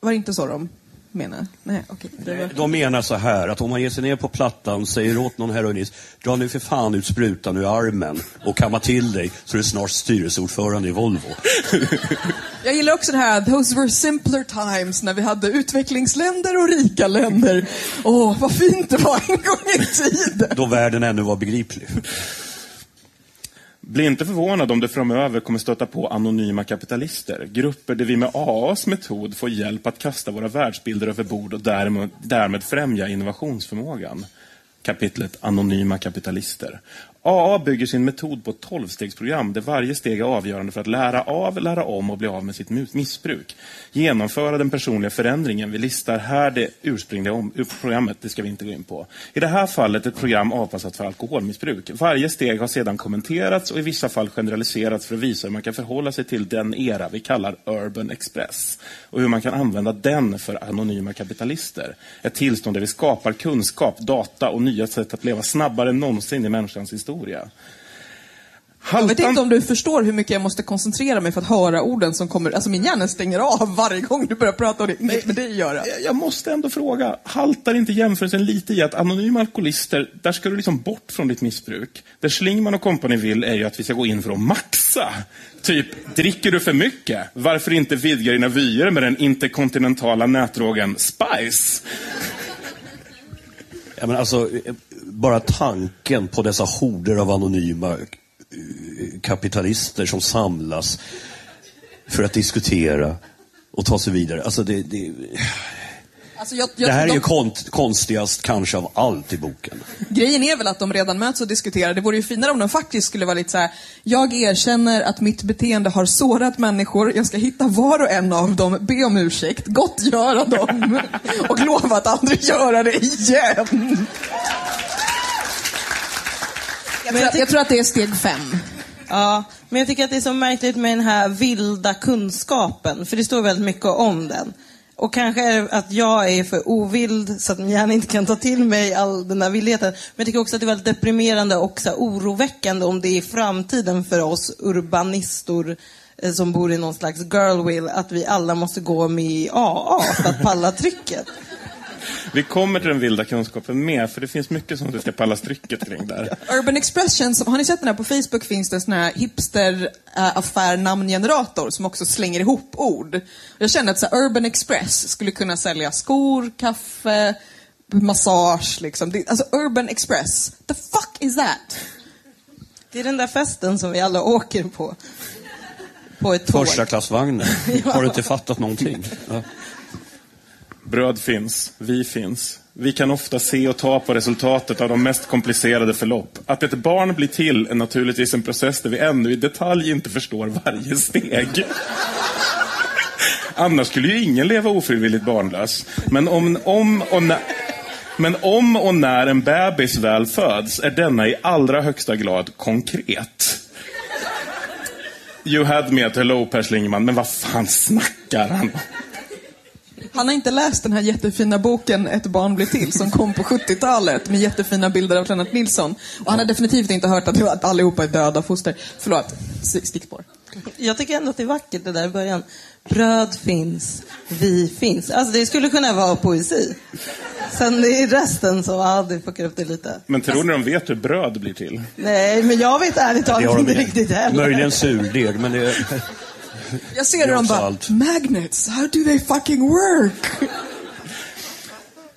Var det inte så de menar? Nej, det var... De menar så här att om man ger sig ner på plattan, säger åt någon heroinist, dra nu för fan ut sprutan ur armen och kamma till dig så är du snart styrelseordförande i Volvo. [laughs] Jag gillar också det här, those were simpler times, när vi hade utvecklingsländer och rika länder. Åh, vad fint det var en gång i tiden. Då världen ännu var begriplig. Bli inte förvånad om du framöver kommer stöta på anonyma kapitalister. Grupper där vi med AAs metod får hjälp att kasta våra världsbilder över bord och därmed, därmed främja innovationsförmågan. Kapitlet Anonyma kapitalister. AA bygger sin metod på ett tolvstegsprogram där varje steg är avgörande för att lära av, lära om och bli av med sitt missbruk. Genomföra den personliga förändringen. Vi listar här det ursprungliga programmet, det ska vi inte gå in på. I det här fallet ett program avpassat för alkoholmissbruk. Varje steg har sedan kommenterats och i vissa fall generaliserats för att visa hur man kan förhålla sig till den era vi kallar Urban Express och hur man kan använda den för anonyma kapitalister. Ett tillstånd där vi skapar kunskap, data och nya sätt att leva snabbare än någonsin i människans historia. Jag vet Haltan- inte om du förstår hur mycket jag måste koncentrera mig för att höra orden som kommer. Alltså min hjärna stänger av varje gång du börjar prata och det inget med det att göra. Jag- Jag måste ändå fråga, haltar inte jämförelsen lite i att anonyma alkoholister, där ska du liksom bort från ditt missbruk. Där Schlingman och kompani vill är ju att vi ska gå in för att maxa. Typ, dricker du för mycket? Varför inte vidga dina vyer med den interkontinentala nätdrogen Spice? Ja, men alltså, bara tanken på dessa horder av anonyma eh, kapitalister som samlas för att diskutera och ta sig vidare. Alltså det, det, Alltså jag, jag det här är ju de, kont, konstigast kanske av allt i boken. Grejen är väl att de redan möts och diskuterar. Det vore ju finare om de faktiskt skulle vara lite så här. jag erkänner att mitt beteende har sårat människor, jag ska hitta var och en av dem, be om ursäkt, gottgöra dem [laughs] och lova att aldrig göra det igen. Jag tror, att, jag tror att det är steg fem. Ja, men jag tycker att det är så märkligt med den här vilda kunskapen, för det står väldigt mycket om den. Och kanske är det att jag är för ovild så att min hjärna inte kan ta till mig all den där vildheten. Men jag tycker också att det är väldigt deprimerande och så oroväckande om det är framtiden för oss urbanistor eh, som bor i någon slags girl will, att vi alla måste gå med i AA för att palla trycket. Vi kommer till den vilda kunskapen mer, för det finns mycket som du ska palla strycket kring där. [laughs] Urban Express känns som, har ni sett den här på Facebook finns det en sån här hipster äh, affär namngenerator som också slänger ihop ord. Jag känner att så här, Urban Express skulle kunna sälja skor, kaffe, massage liksom. Det, alltså Urban Express, the fuck is that? Det är den där festen som vi alla åker på. På ett tåg. Första klassvagnen. [laughs] Har du inte fattat någonting? Ja. Bröd finns, vi finns. Vi kan ofta se och ta på resultatet av de mest komplicerade förlopp. Att ett barn blir till är naturligtvis en process där vi ännu i detalj inte förstår varje steg. Annars skulle ju ingen leva ofrivilligt barnlös. Men om, om och när... Men om och när en bebis väl föds är denna i allra högsta grad konkret. You had me at hello Per Schlingmann, men vad fan snackar han om? Han har inte läst den här jättefina boken Ett barn blir till som kom på 70-talet med jättefina bilder av Lennart Nilsson. Och han har definitivt inte hört att, att allihopa är döda foster. Förlåt, stickspår. Jag tycker ändå att det är vackert det där i början. Bröd finns, vi finns. Alltså det skulle kunna vara poesi. Sen det är resten som, ja det fuckar upp det lite. Men tror ni de vet hur bröd blir till? Nej, men jag vet ärligt talat inte riktigt heller. Möjligen surdeg, men det... Jag ser hur de bara, allt. magnets, how do they fucking work?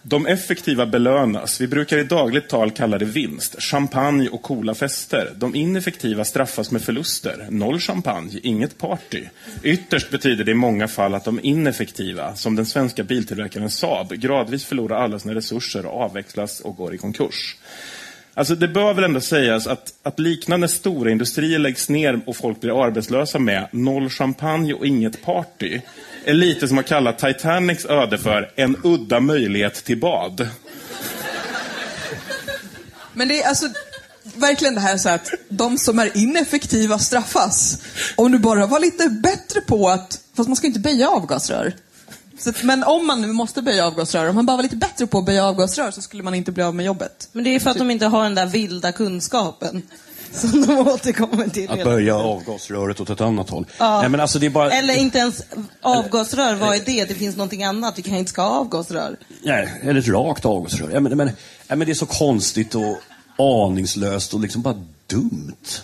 De effektiva belönas. Vi brukar i dagligt tal kalla det vinst. Champagne och coola fester. De ineffektiva straffas med förluster. Noll champagne, inget party. Ytterst betyder det i många fall att de ineffektiva, som den svenska biltillverkaren Saab, gradvis förlorar alla sina resurser och avvecklas och går i konkurs. Alltså det bör väl ändå sägas att, att liknande stora industrier läggs ner och folk blir arbetslösa med noll champagne och inget party är lite som att kalla Titanics öde för en udda möjlighet till bad. Men det är alltså verkligen det här så att de som är ineffektiva straffas. Om du bara var lite bättre på att, fast man ska inte böja avgasrör. Så, men om man nu måste böja avgasrör, om man bara var lite bättre på att böja avgasrör så skulle man inte bli av med jobbet. Men det är för att de inte har den där vilda kunskapen. [laughs] Som de återkommer till. Att böja avgasröret åt ett annat håll. Ja. Nej, men alltså det är bara... Eller inte ens avgasrör, vad är det? Det finns någonting annat, vi kanske inte ska ha avgasrör. Nej, eller ett rakt avgasrör. Ja, men, men, ja, men det är så konstigt och aningslöst och liksom bara dumt.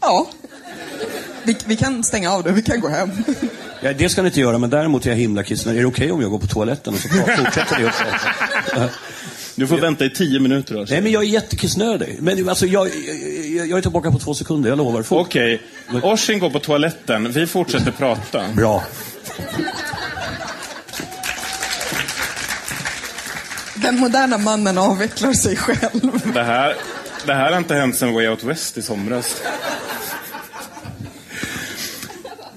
Ja. Vi, vi kan stänga av det, vi kan gå hem. [laughs] Ja, det ska ni inte göra, men däremot är jag himla kissnödig. Är det okej om jag går på toaletten och så fortsätter det prata? [laughs] Du får vänta i tio minuter. Alltså. Nej, men jag är jättekissnödig. Men alltså, jag, jag, jag är tillbaka på två sekunder, jag lovar. Okej, Oshin går på toaletten. Vi fortsätter prata. Bra. Den moderna mannen avvecklar sig själv. Det här, det här har inte hänt sedan Way Out West i somras.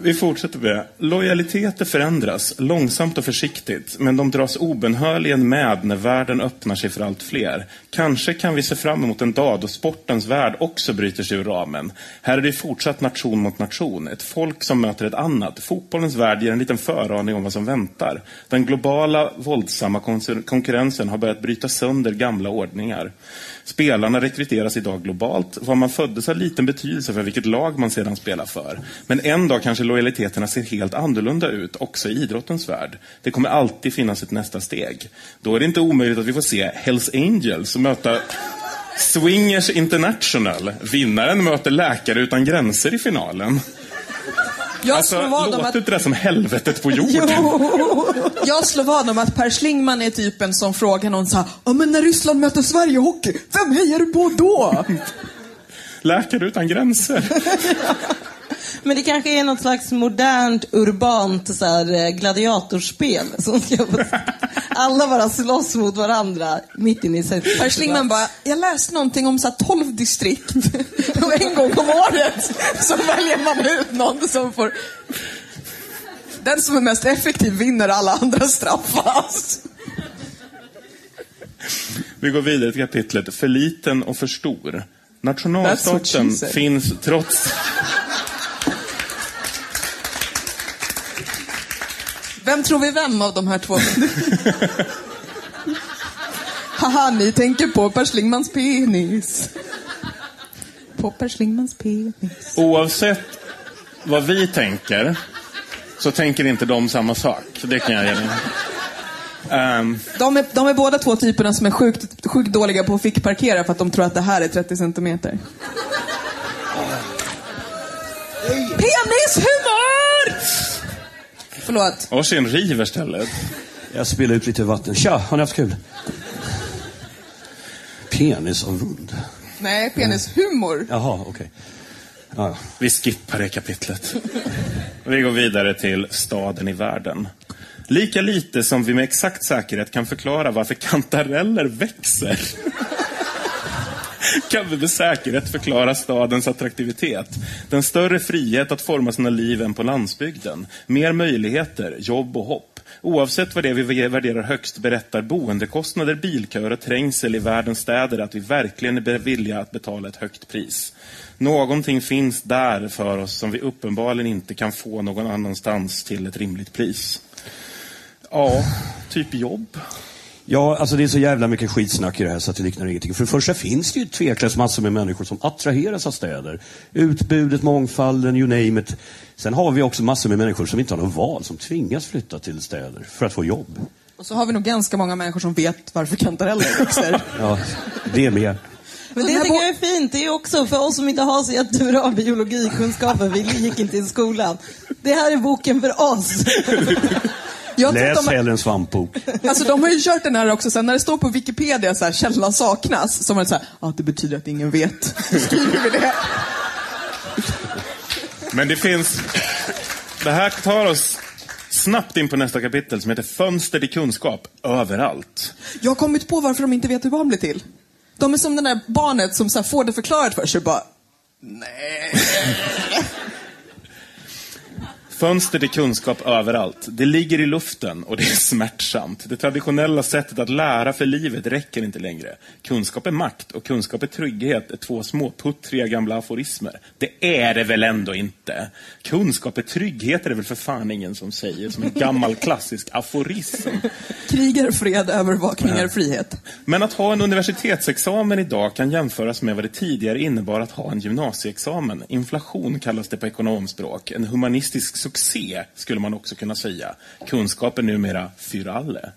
Vi fortsätter med. Lojaliteter förändras, långsamt och försiktigt, men de dras obenhörligen med när världen öppnar sig för allt fler. Kanske kan vi se fram emot en dag då sportens värld också bryter sig ur ramen. Här är det fortsatt nation mot nation, ett folk som möter ett annat. Fotbollens värld ger en liten föraning om vad som väntar. Den globala, våldsamma konkurrensen har börjat bryta sönder gamla ordningar. Spelarna rekryteras idag globalt. Var man föddes har liten betydelse för vilket lag man sedan spelar för. Men en dag kanske lojaliteterna ser helt annorlunda ut, också i idrottens värld. Det kommer alltid finnas ett nästa steg. Då är det inte omöjligt att vi får se Hells Angels möta Swingers International. Vinnaren möter Läkare Utan Gränser i finalen. Jag Alltså, slår vad låter att... inte det som helvetet på jorden? Jag slår vad om att Per Schlingman är typen som frågar någon så här, ja men när Ryssland möter Sverige i hockey, vem hejar du på då? Läkare Utan Gränser. [laughs] Men det kanske är något slags modernt, urbant så här, eh, gladiatorspel. Som ska alla bara slåss mot varandra mitt inne i sättet. Per Schlingman bara, jag läste någonting om så här 12 distrikt. [laughs] Och en gång om året så väljer man ut någon som får... Den som är mest effektiv vinner, alla andra straffas. Vi går vidare till kapitlet För liten och för stor. Nationalstaten finns trots... Vem tror vi vem av de här två? [laughs] Haha, ni tänker på Per Schlingmans penis. På Per Schlingmans penis. Oavsett vad vi tänker så tänker inte de samma sak. Det kan jag ge dig. Ehm, De är, de är båda två typerna som är sjukt, sjukt dåliga på att fickparkera för att de tror att det här är 30 centimeter. Penishumor! Förlåt. varsin river stället. Jag spiller ut lite vatten. Tja, har ni haft kul? Penis av rund. Nej, penishumor. Jaha, okej. Ja, Vi skippar det kapitlet. Vi går vidare till staden i världen. Lika lite som vi med exakt säkerhet kan förklara varför kantareller växer kan vi med säkerhet förklara stadens attraktivitet. Den större frihet att forma sina liv än på landsbygden. Mer möjligheter, jobb och hopp. Oavsett vad det är vi värderar högst berättar boendekostnader, bilköer och trängsel i världens städer att vi verkligen är villiga att betala ett högt pris. Någonting finns där för oss som vi uppenbarligen inte kan få någon annanstans till ett rimligt pris. Ja, typ jobb. Ja, alltså det är så jävla mycket skitsnack i det här så att det liknar ingenting. För det första finns det ju tveklöst massor med människor som attraheras av städer. Utbudet, mångfalden, you name it. Sen har vi också massor med människor som inte har något val, som tvingas flytta till städer för att få jobb. Och så har vi nog ganska många människor som vet varför kantareller växer. [laughs] Ja, det är mer. Men det tycker jag är fint. Det är också för oss som inte har så jättebra biologikunskaper. Vi gick inte i skolan. Det här är boken för oss. [laughs] Jag Läs de, hellre en svampbok. alltså, de har ju kört den här också, sen när det står på Wikipedia så här, källan saknas, så det så här, ah, det betyder att ingen vet. [laughs] Skriver vi det. Men det finns... Det här tar oss snabbt in på nästa kapitel som heter Fönster till kunskap överallt. Jag har kommit på varför de inte vet hur barn blir till. De är som det där barnet som så här, får det förklarat för sig bara, nej. Fönster till kunskap överallt. Det ligger i luften och det är [laughs] smärtsamt. Det traditionella sättet att lära för livet räcker inte längre. Kunskap är makt och kunskap är trygghet är två små puttriga gamla aforismer. Det är det väl ändå inte? Kunskap är trygghet är det väl för fan ingen som säger som en gammal klassisk aforism. Krig är fred, övervakning är frihet. Men att ha en universitetsexamen idag kan jämföras med vad det tidigare innebar att ha en gymnasieexamen. Inflation kallas det på ekonomspråk. En humanistisk succé skulle man också kunna säga. Kunskap är numera för alle.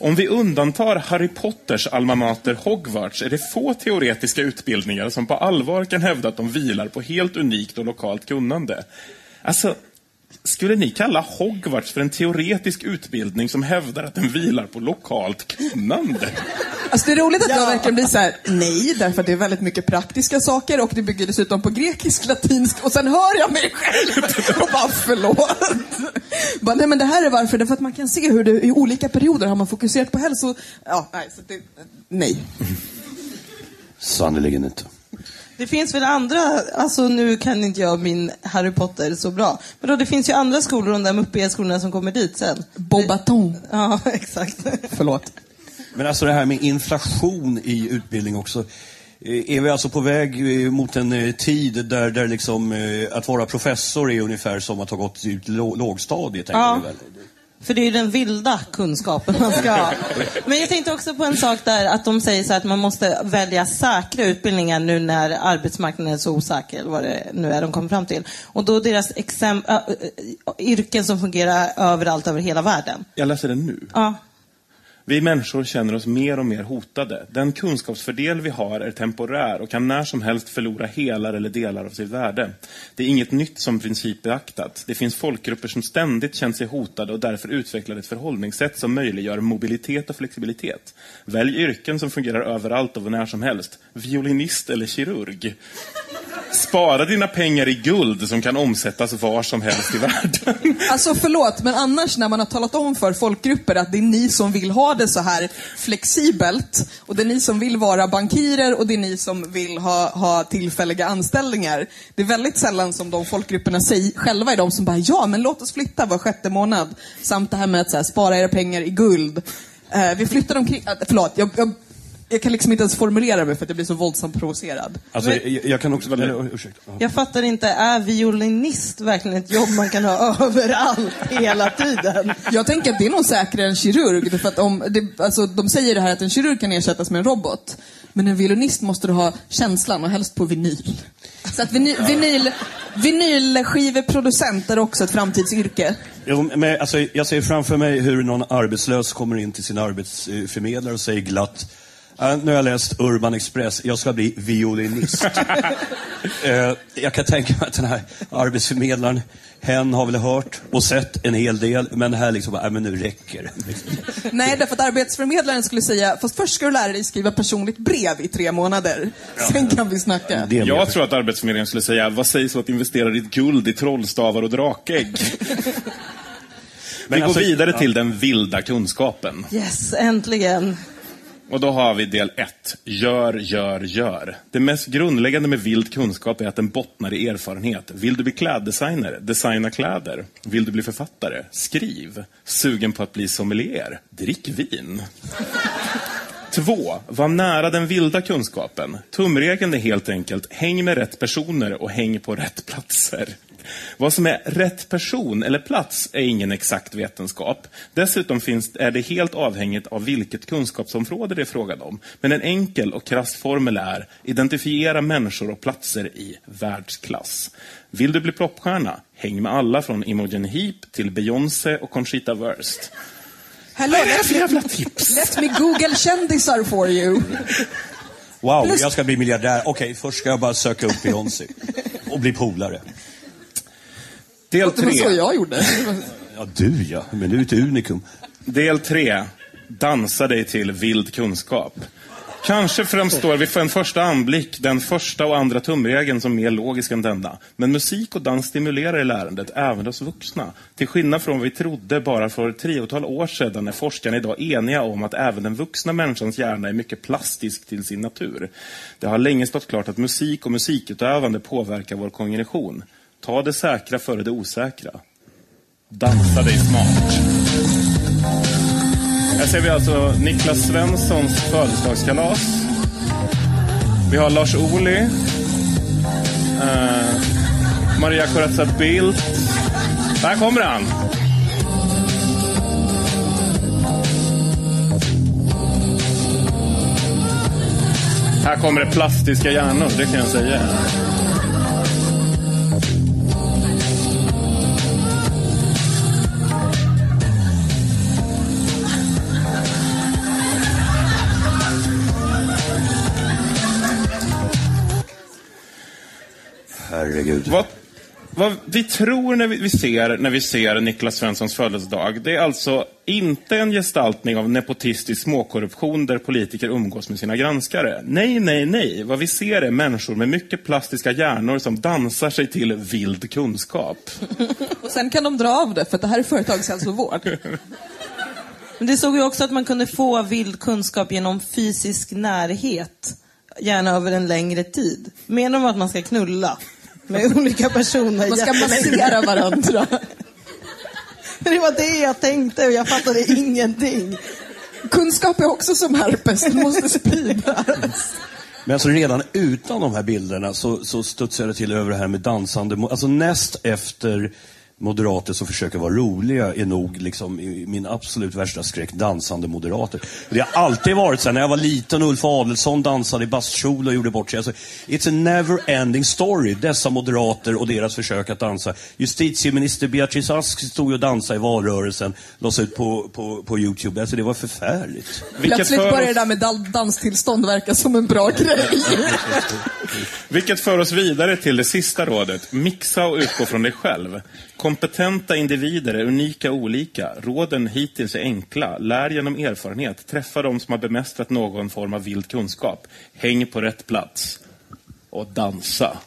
Om vi undantar Harry Potters alma mater Hogwarts är det få teoretiska utbildningar som på allvar kan hävda att de vilar på helt unikt och lokalt kunnande. Alltså, skulle ni kalla Hogwarts för en teoretisk utbildning som hävdar att den vilar på lokalt kunnande? Alltså det är roligt att jag verkligen blir så här: nej, därför att det är väldigt mycket praktiska saker och det bygger dessutom på grekisk, latinsk och sen hör jag mig själv och bara förlåt. Bara, nej men det här är varför, därför att man kan se hur det i olika perioder har man fokuserat på hälso... Ja, nej, så det, nej. Sannerligen inte. Det finns väl andra, alltså nu kan inte jag min Harry Potter så bra. Men då, det finns ju andra skolor, de där muppiga skolorna som kommer dit sen. Bobaton. Ja, [laughs] exakt. Förlåt. Men alltså det här med inflation i utbildning också. Eh, Är vi alltså på väg eh, mot en eh, tid där, där liksom, att vara professor är ungefär som att ha gått ut lå- lågstadiet? Ja. väl? För det är ju den vilda kunskapen man ska ha. [laughs] Men jag tänkte också på en sak där, att de säger så att man måste välja säkra utbildningar nu när arbetsmarknaden är så osäker, eller vad det nu är de kommer fram till. Och då deras exemp- äh, äh, yrken som fungerar överallt över hela världen. Jag läser den nu. Ja. Vi människor känner oss mer och mer hotade. Den kunskapsfördel vi har är temporär och kan när som helst förlora hela eller delar av sitt värde. Det är inget nytt som princip beaktat. Det finns folkgrupper som ständigt känt sig hotade och därför utvecklar ett förhållningssätt som möjliggör mobilitet och flexibilitet. Välj yrken som fungerar överallt och när som helst. Violinist eller kirurg. Spara dina pengar i guld som kan omsättas var som helst i världen. Alltså förlåt, men annars när man har talat om för folkgrupper att det är ni som vill ha det så här flexibelt och det är ni som vill vara bankirer och det är ni som vill ha, ha tillfälliga anställningar. Det är väldigt sällan som de folkgrupperna säger, själva är de som bara ja, men låt oss flytta var sjätte månad. Samt det här med att så här, spara era pengar i guld. Eh, vi flyttar omkring, eh, förlåt, jag, jag, jag kan liksom inte ens formulera mig för att jag blir så våldsamt provocerad. Alltså, jag, jag kan också... Eller, ursäkta. Ja. Jag fattar inte, är violinist verkligen ett jobb man kan ha [laughs] överallt hela tiden? Jag tänker att det är nog säkrare än kirurg. För att om det, alltså, de säger det här att en kirurg kan ersättas med en robot. Men en violinist måste du ha känslan och helst på vinyl. Så att vinyl, vinyl, Vinylskiveproducent är också ett framtidsyrke. Jo, men, alltså, jag ser framför mig hur någon arbetslös kommer in till sin arbetsförmedlare och säger glatt "Ja, nu har jag läst Urban Express, jag ska bli violinist. [laughs] Eh, jag kan tänka mig att den här arbetsförmedlaren, hen har väl hört och sett en hel del, men det här liksom, "Nej, men nu räcker det." Nej, därför att arbetsförmedlaren skulle säga, fast först ska du lära dig skriva personligt brev i tre månader. Sen kan vi snacka. Mer Jag tror att Arbetsförmedlingen skulle säga, vad sägs om att investera ditt guld i trollstavar och drakägg? [laughs] Vi går alltså- vidare till den vilda kunskapen. Yes, äntligen. Och då har vi del 1. Gör, gör, gör. Det mest grundläggande med vild kunskap är att den bottnar i erfarenhet. Vill du bli kläddesigner? Designa kläder. Vill du bli författare? Skriv. Sugen på att bli sommelier? Drick vin. 2. Var nära den vilda kunskapen. Tumregeln är helt enkelt, häng med rätt personer och häng på rätt platser. Vad som är rätt person eller plats är ingen exakt vetenskap. Dessutom finns, är det helt avhängigt av vilket kunskapsområde det är frågan om. Men en enkel och krass formel är, identifiera människor och platser i världsklass. Vill du bli popstjärna? Häng med alla från Imogen Heap till Beyoncé och Conchita Wurst. Hello, Vad är det för jävla tips? let me google kändisar for you. Wow, Plus- jag ska bli miljardär. Okej, först ska jag bara söka upp Beyoncé och bli polare. Del Det var så 3. jag gjorde. Ja, du ja, men du är ett unikum. Del 3. Dansa dig till vild kunskap. Kanske framstår vid en första anblick den första och andra tumregeln som mer logisk än denna. Men musik och dans stimulerar i lärandet, även hos vuxna. Till skillnad från vad vi trodde bara för ett triotal år sedan är forskarna idag eniga om att även den vuxna människans hjärna är mycket plastisk till sin natur. Det har länge stått klart att musik och musikutövande påverkar vår kognition. Ta det säkra före det osäkra. Dansa dig smart. Här ser vi alltså Niklas Svenssons födelsedagskalas. Vi har Lars Ohly. Eh, Maria Corazza Bildt. Där kommer han! Här kommer det plastiska hjärnor, det kan jag säga. Herregud. Vad, vad vi tror när vi, vi ser, när vi ser Niklas Svenssons födelsedag, det är alltså inte en gestaltning av nepotistisk småkorruption där politiker umgås med sina granskare. Nej, nej, nej. Vad vi ser är människor med mycket plastiska hjärnor som dansar sig till vild kunskap. [laughs] Och sen kan de dra av det, för att det här är företagshälsovård. Men det såg ju också att man kunde få vild kunskap genom fysisk närhet. Gärna över en längre tid. Menar de att man ska knulla med olika personer? Man ska massera varandra. [laughs] Men Det var det jag tänkte och jag fattade ingenting. Kunskap är också som herpes, den måste spridas. Men alltså redan utan de här bilderna så, så studsar det till över det här med dansande. Alltså näst efter moderater som försöker vara roliga är nog liksom i- min absolut värsta skräck dansande moderater. Det har alltid varit så här, när jag var liten Ulf Adelsohn dansade i bastkjol och gjorde bort sig. Alltså, it's a never ending story, dessa moderater och deras försök att dansa. Justitieminister Beatrice Ask stod och dansade i valrörelsen, lades ut på, på, på Youtube. Alltså det var förfärligt. Vilket Plötsligt för börjar det där med danstillstånd verka som en bra grej. Vilket för oss vidare till det sista rådet. Mixa och utgå från dig själv. Kompetenta individer är unika och olika. Råden hittills är enkla. Lär genom erfarenhet. Träffa de som har bemästrat någon form av vild kunskap. Häng på rätt plats. Och dansa.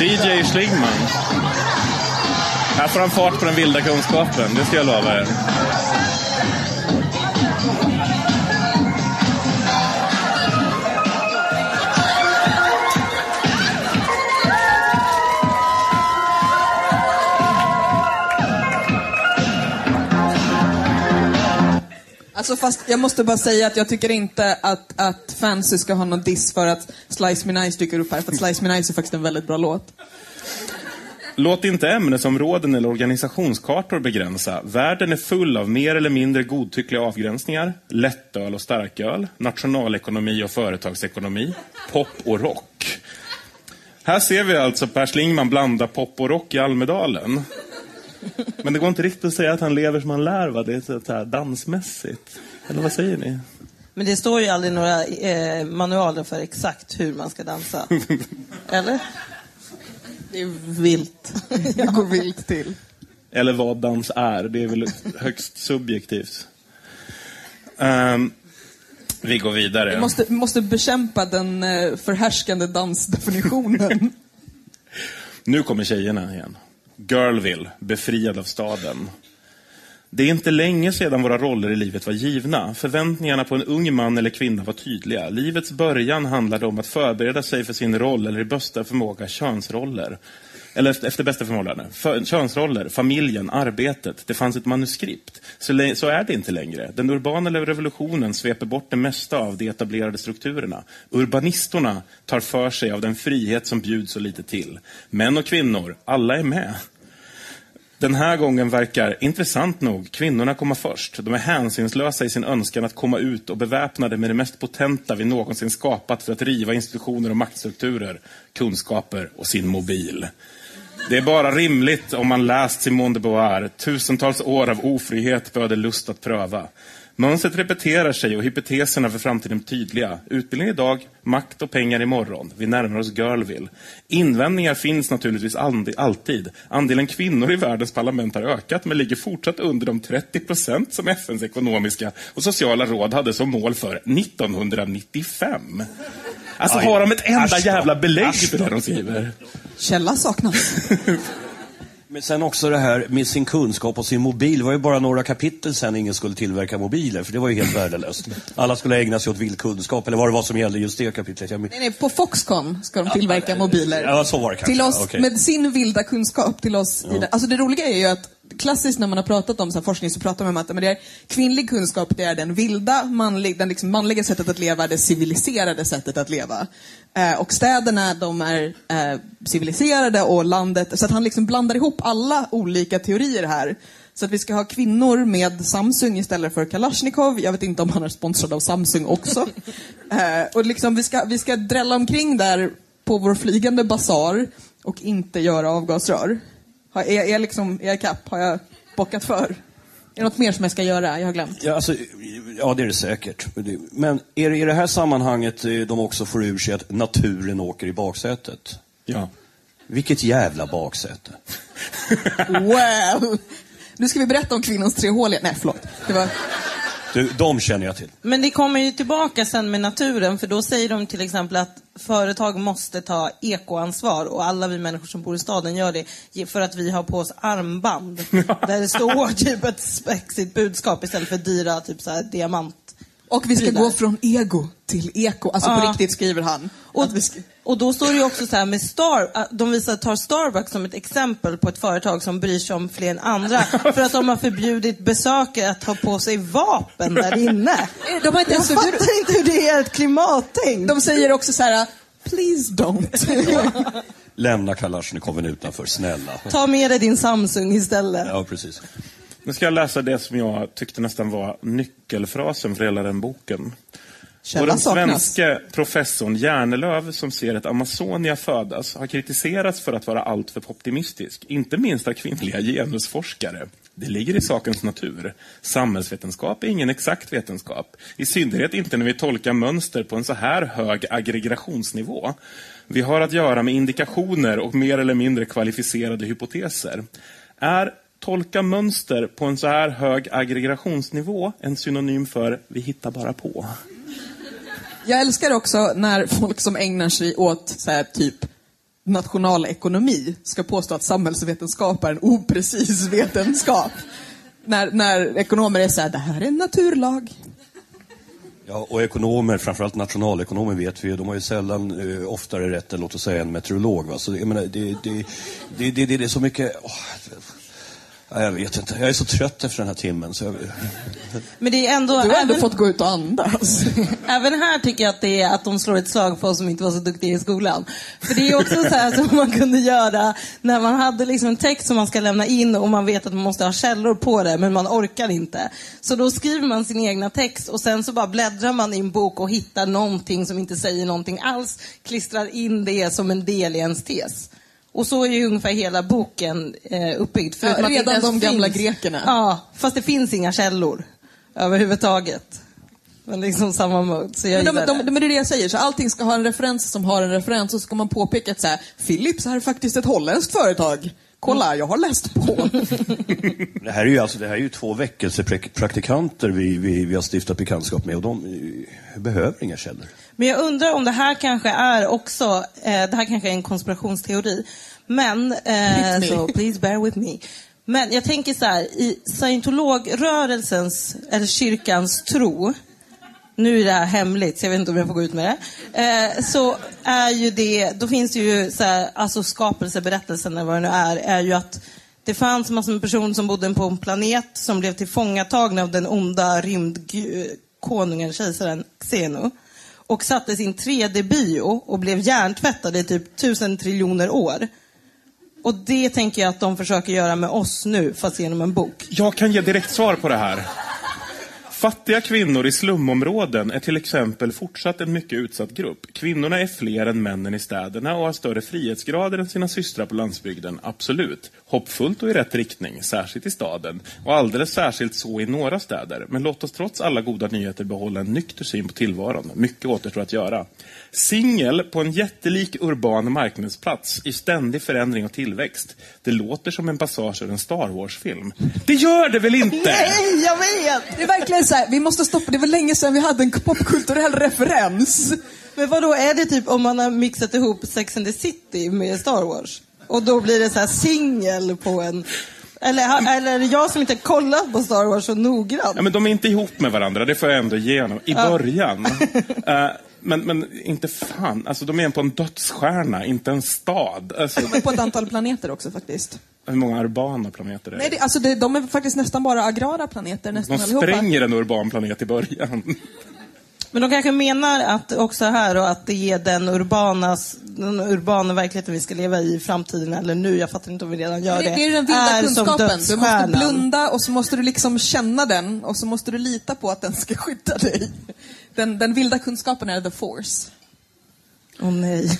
DJ Schlingman. Här får han fart på den vilda kunskapen, det ska jag lova er. Alltså fast jag måste bara säga att jag tycker inte att, att Fancy ska ha någon diss för att Slice Me Nice dyker upp här, för att Slice Me Nice är faktiskt en väldigt bra låt. Låt inte ämnesområden eller organisationskartor begränsa. Världen är full av mer eller mindre godtyckliga avgränsningar. Lättöl och starköl, nationalekonomi och företagsekonomi, pop och rock. Här ser vi alltså Per Schlingman blanda pop och rock i Almedalen. [laughs] Men det går inte riktigt att säga att han lever som han lär, va? Det är så här dansmässigt. Eller vad säger ni? Men det står ju aldrig några eh, manualer för exakt hur man ska dansa. [laughs] Eller? Det är vilt. [laughs] Det går vilt till. Eller vad dans är. Det är väl högst subjektivt. Ehm, vi går vidare. Vi måste, vi måste bekämpa den eh, förhärskande dansdefinitionen. Nu kommer tjejerna igen. Girlville, befriad av staden. Det är inte länge sedan våra roller i livet var givna. Förväntningarna på en ung man eller kvinna var tydliga. Livets början handlade om att förbereda sig för sin roll, eller i bästa förmåga könsroller. Eller efter- efter bästa förmåga. För, könsroller, familjen, arbetet. Det fanns ett manuskript. Så, så är det inte längre. Den urbana revolutionen sveper bort det mesta av de etablerade strukturerna. Urbanistorna tar för sig av den frihet som bjuds så lite till. Män och kvinnor, alla är med. Den här gången verkar, intressant nog, kvinnorna komma först. De är hänsynslösa i sin önskan att komma ut och beväpnade med det mest potenta vi någonsin skapat för att riva institutioner och maktstrukturer, kunskaper och sin mobil. Det är bara rimligt om man läst Simone de Beauvoir. Tusentals år av ofrihet böder lust att pröva. Mönstret repeterar sig och hypoteserna för framtiden är tydliga. Utbildning idag, makt och pengar imorgon. Vi närmar oss Girlville. Invändningar finns naturligtvis alltid. Andelen kvinnor i världens parlament har ökat men ligger fortsatt under de 30 procent som FNs ekonomiska och sociala råd hade som mål för 1995. Alltså Aj. har de ett enda jävla belägg för det de skriver? Källa saknas. [laughs] Men sen också det här med sin kunskap och sin mobil. Det var ju bara några kapitel sen ingen skulle tillverka mobiler, för det var ju helt värdelöst. Alla skulle ägna sig åt vild kunskap, eller vad det var som gällde just det kapitlet. Jag, Nej, nej, på Foxconn ska de tillverka mobiler. Ja, så var det kanske. Till oss, Okej. med sin vilda kunskap till oss. Det. Alltså det roliga är ju att klassiskt när man har pratat om så forskning så pratar man om att men det är kvinnlig kunskap, det är den vilda, manlig, den liksom manliga sättet att leva, det civiliserade sättet att leva. Eh, och städerna, de är eh, civiliserade och landet, så att han liksom blandar ihop alla olika teorier här. Så att vi ska ha kvinnor med Samsung istället för Kalashnikov. Jag vet inte om han är sponsrad av Samsung också. [laughs] eh, och liksom vi ska, vi ska drälla omkring där på vår flygande basar och inte göra avgasrör. Har, är, är, liksom, är jag ikapp? Har jag bockat för? Är det något mer som jag ska göra? Jag har glömt. Ja, alltså, ja, det är det säkert. Men är det i det här sammanhanget eh, de också får ur sig att naturen åker i baksätet? Ja. Vilket jävla baksäte. Wow! Nu ska vi berätta om kvinnans tre hål igen. Nej, förlåt. Det var... Du, de känner jag till. Men det kommer ju tillbaka sen med naturen, för då säger de till exempel att företag måste ta ekoansvar och alla vi människor som bor i staden gör det för att vi har på oss armband [laughs] där det står typ ett spexigt budskap istället för dyra typ så här diamant. Och vi ska gå från ego till eko. Alltså på Ja. riktigt skriver han. Och, Att vi ska... och då står det ju också så här med Star, att de visar, tar Starbucks som ett exempel på ett företag som bryr sig om fler än andra [laughs] för att de har förbjudit besökare att ha på sig vapen där inne. [laughs] De har inte Jag ens förbjudit... fattar inte hur det är ett klimattänk. De säger också så här, please don't. [laughs] Lämna Kalashnikoven utanför, snälla. Ta med dig din Samsung istället. Ja, precis. Nu ska jag läsa det som jag tyckte nästan var nyckelfrasen för hela den boken. Och den svenske professorn Järnelöv som ser ett Amazonia födas har kritiserats för att vara alltför optimistisk. Inte minst av kvinnliga genusforskare. Det ligger i sakens natur. Samhällsvetenskap är ingen exakt vetenskap. I synnerhet inte när vi tolkar mönster på en så här hög aggregationsnivå. Vi har att göra med indikationer och mer eller mindre kvalificerade hypoteser. Är tolka mönster på en så här hög aggregationsnivå en synonym för vi hittar bara på? Jag älskar också när folk som ägnar sig åt så här, typ nationalekonomi ska påstå att samhällsvetenskap är en oprecis vetenskap. när, när ekonomer är så här, det här är en naturlag. Ja, och ekonomer, framförallt nationalekonomer vet vi ju, de har ju sällan eh, oftare rätt än låt oss säga en meteorolog. Va? Så det- jag menar, det, det, det, det, det, det är så mycket... åh, Ja, jag vet inte. Jag är så trött efter den här timmen. Så jag... Men det är ändå... Du har ändå även, fått gå ut och andas. [laughs] även här tycker jag att det är att de slår ett slag för oss som inte var så duktiga i skolan. För det är också så här [laughs] som man kunde göra när man hade liksom en text som man ska lämna in och man vet att man måste ha källor på det, men man orkar inte. Så då skriver man sin egna text och sen så bara bläddrar man i en bok och hittar någonting som inte säger någonting alls, klistrar in det som en del i ens tes. Och så är ju ungefär hela boken eh, uppbyggd. Ja, redan de gamla finns- grekerna. Ja, fast det finns inga källor överhuvudtaget. Men liksom samma mode, så jag Men, de, de, det. men det är det jag säger, så allting ska ha en referens som har en referens och så ska man påpeka att så här, Philips är faktiskt ett holländskt företag. Kolla, jag har läst på. [laughs] Det här är ju, alltså, det här är ju två väckelsepraktikanter vi, vi, vi har stiftat bekantskap med och de eh, behöver inga källor. Men jag undrar om det här kanske är också, eh, det här kanske är en konspirationsteori. Men, eh, så please bear with me. Men jag tänker så här, i scientologrörelsens, eller kyrkans tro, nu är det här hemligt så jag vet inte om jag får gå ut med det. Eh, så är ju det, då finns det ju så här, alltså skapelseberättelsen eller vad det nu är, är ju att det fanns massor med personer som bodde på en planet som blev tillfångatagna av den onda rymdkonungen, kejsaren Xeno. Och satte sin 3D-bio och blev hjärntvättade i typ tusen triljoner år. Och det tänker jag att de försöker göra med oss nu, fast genom en bok. Jag kan ge direkt svar på det här. Fattiga kvinnor i slumområden är till exempel fortsatt en mycket utsatt grupp. Kvinnorna är fler än männen i städerna och har större frihetsgrader än sina systrar på landsbygden. Absolut. Hoppfullt och i rätt riktning, särskilt i staden. Och alldeles särskilt så i några städer. Men låt oss trots alla goda nyheter behålla en nykter syn på tillvaron. Mycket återstår att göra. Singel på en jättelik urban marknadsplats i ständig förändring och tillväxt. Det låter som en passage ur en Star Wars-film. Det gör det väl inte? Nej, jag vet! Det är verkligen så här, vi måste stoppa, det var länge sedan vi hade en popkulturell referens. Men vad då är det typ om man har mixat ihop Sex and the City med Star Wars? Och då blir det så här singel på en... Eller, eller är det jag som inte kollat på Star Wars så noggrant? Ja, men de är inte ihop med varandra, det får jag ändå ge honom. I början. [laughs] Eh, men, men inte fan, alltså de är på en dödsstjärna, inte en stad. Alltså, De är på ett antal planeter också faktiskt. hur många urbana planeter är det? Nej, det, alltså det, de är faktiskt nästan bara agrara planeter, nästan de allihopa. spränger en urban planet i början. [laughs] Men de kanske menar att också här och att det är den, urbanas, den urbana verkligheten vi ska leva i i framtiden eller nu, jag fattar inte om vi redan gör Det, det. det är den vilda är kunskapen. Du måste blunda och så måste du liksom känna den och så måste du lita på att den ska skydda dig. Den, den vilda kunskapen är the force. Åh nej.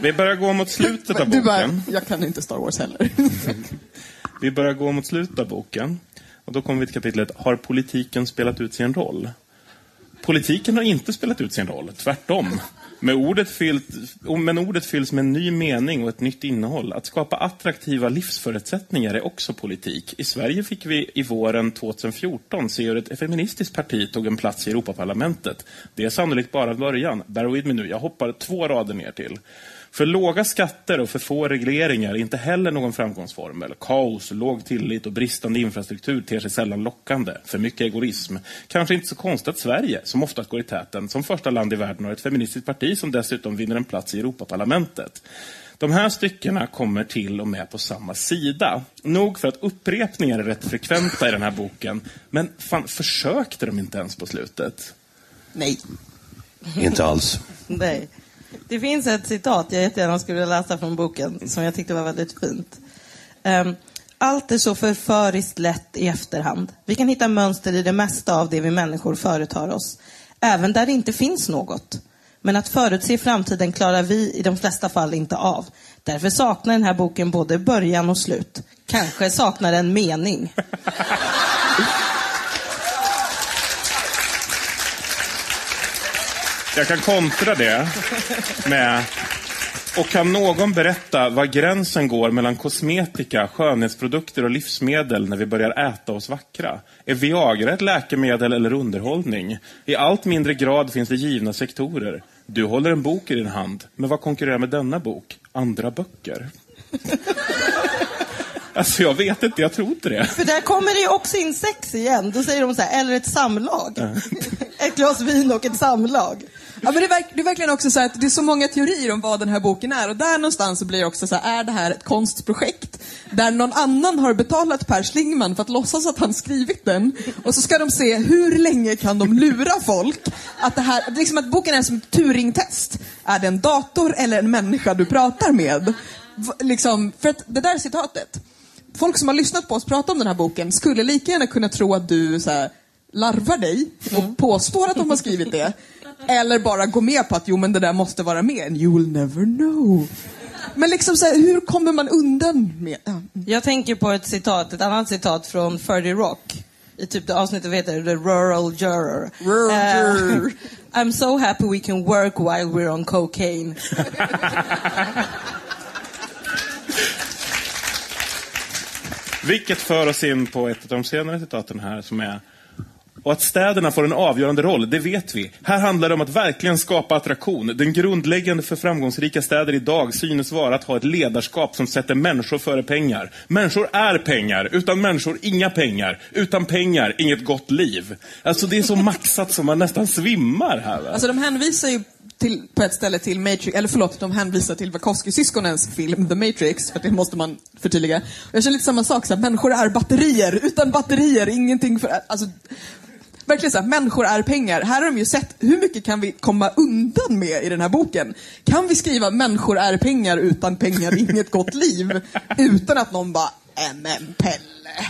Vi börjar gå mot slutet av Du bara, boken. jag kan inte Star Wars heller. [laughs] Vi börjar gå mot slutet av boken. Och då kommer vi till kapitlet Har politiken spelat ut sin roll? Politiken har inte spelat ut sin roll, tvärtom. Med ordet fyllt, men ordet fylls med en ny mening och ett nytt innehåll. Att skapa attraktiva livsförutsättningar är också politik. I Sverige fick vi i våren 2014 se hur ett feministiskt parti tog en plats i Europaparlamentet. Det är sannolikt bara början. Bear with me nu, jag hoppar två rader ner till. För låga skatter och för få regleringar är inte heller någon framgångsformel. Kaos, låg tillit och bristande infrastruktur ter sig sällan lockande. För mycket egoism. Kanske inte så konstigt att Sverige, som oftast går i täten, som första land i världen har ett feministiskt parti som dessutom vinner en plats i Europaparlamentet. De här styckena kommer till och med på samma sida. Nog för att upprepningar är rätt frekventa i den här boken. Men fan, försökte de inte ens på slutet? Nej. Inte alls. [laughs] nej. Det finns ett citat jag jättegärna skulle vilja läsa från boken som jag tyckte var väldigt fint. Um, allt är så förföriskt lätt i efterhand. Vi kan hitta mönster i det mesta av det vi människor företar oss. Även där det inte finns något. Men att förutse framtiden klarar vi i de flesta fall inte av. Därför saknar den här boken både början och slut. Kanske saknar den mening. [laughs] Jag kan kontra det med och kan någon berätta var gränsen går mellan kosmetika, skönhetsprodukter och livsmedel när vi börjar äta oss vackra? Är Viagra ett läkemedel eller underhållning? I allt mindre grad finns det givna sektorer. Du håller en bok i din hand, men vad konkurrerar med denna bok? Andra böcker? [laughs] alltså jag vet inte, jag tror inte det. För där kommer det ju också in sex igen. Då säger de så här, eller ett samlag. [laughs] ett glas vin och ett samlag. Ja, men det, är verk, det är verkligen också så att det är så många teorier om vad den här boken är och där någonstans så blir det också så här, är det här ett konstprojekt? Där någon annan har betalat Per Schlingman för att låtsas att han skrivit den och så ska de se hur länge kan de lura folk att det här, liksom att boken är som ett Turing-test. Är det en dator eller en människa du pratar med? Liksom, för att det där citatet, folk som har lyssnat på oss prata om den här boken skulle lika gärna kunna tro att du så här, larvar dig och påstår att de har skrivit det. Eller bara gå med på att jo men det där måste vara med. And you will never know. Men liksom så här, hur kommer man undan med... Ja. Jag tänker på ett citat, ett annat citat från 30 Rock. I typ det avsnittet heter det? The Rural Juror. Rural Eh, Juror. [laughs] I'm so happy we can work while we're on cocaine. [laughs] Vilket för oss in på ett av de senare citaten här som är och att städerna får en avgörande roll, det vet vi. Här handlar det om att verkligen skapa attraktion. Den grundläggande för framgångsrika städer idag synes vara att ha ett ledarskap som sätter människor före pengar. Människor är pengar, utan människor inga pengar. Utan pengar inget gott liv. Alltså det är så maxat som man nästan svimmar här. Va? Alltså de hänvisar ju till, på ett ställe till Matrix, eller förlåt, de hänvisar till Wachowski-syskonens film The Matrix, för det måste man förtydliga. Jag känner lite samma sak, så här, människor är batterier, utan batterier, ingenting för... Alltså, verkligen så här, människor är pengar. Här har de ju sett, hur mycket kan vi komma undan med i den här boken? Kan vi skriva människor är pengar, utan pengar inget gott liv? Utan att någon bara, "Äh, men Pelle.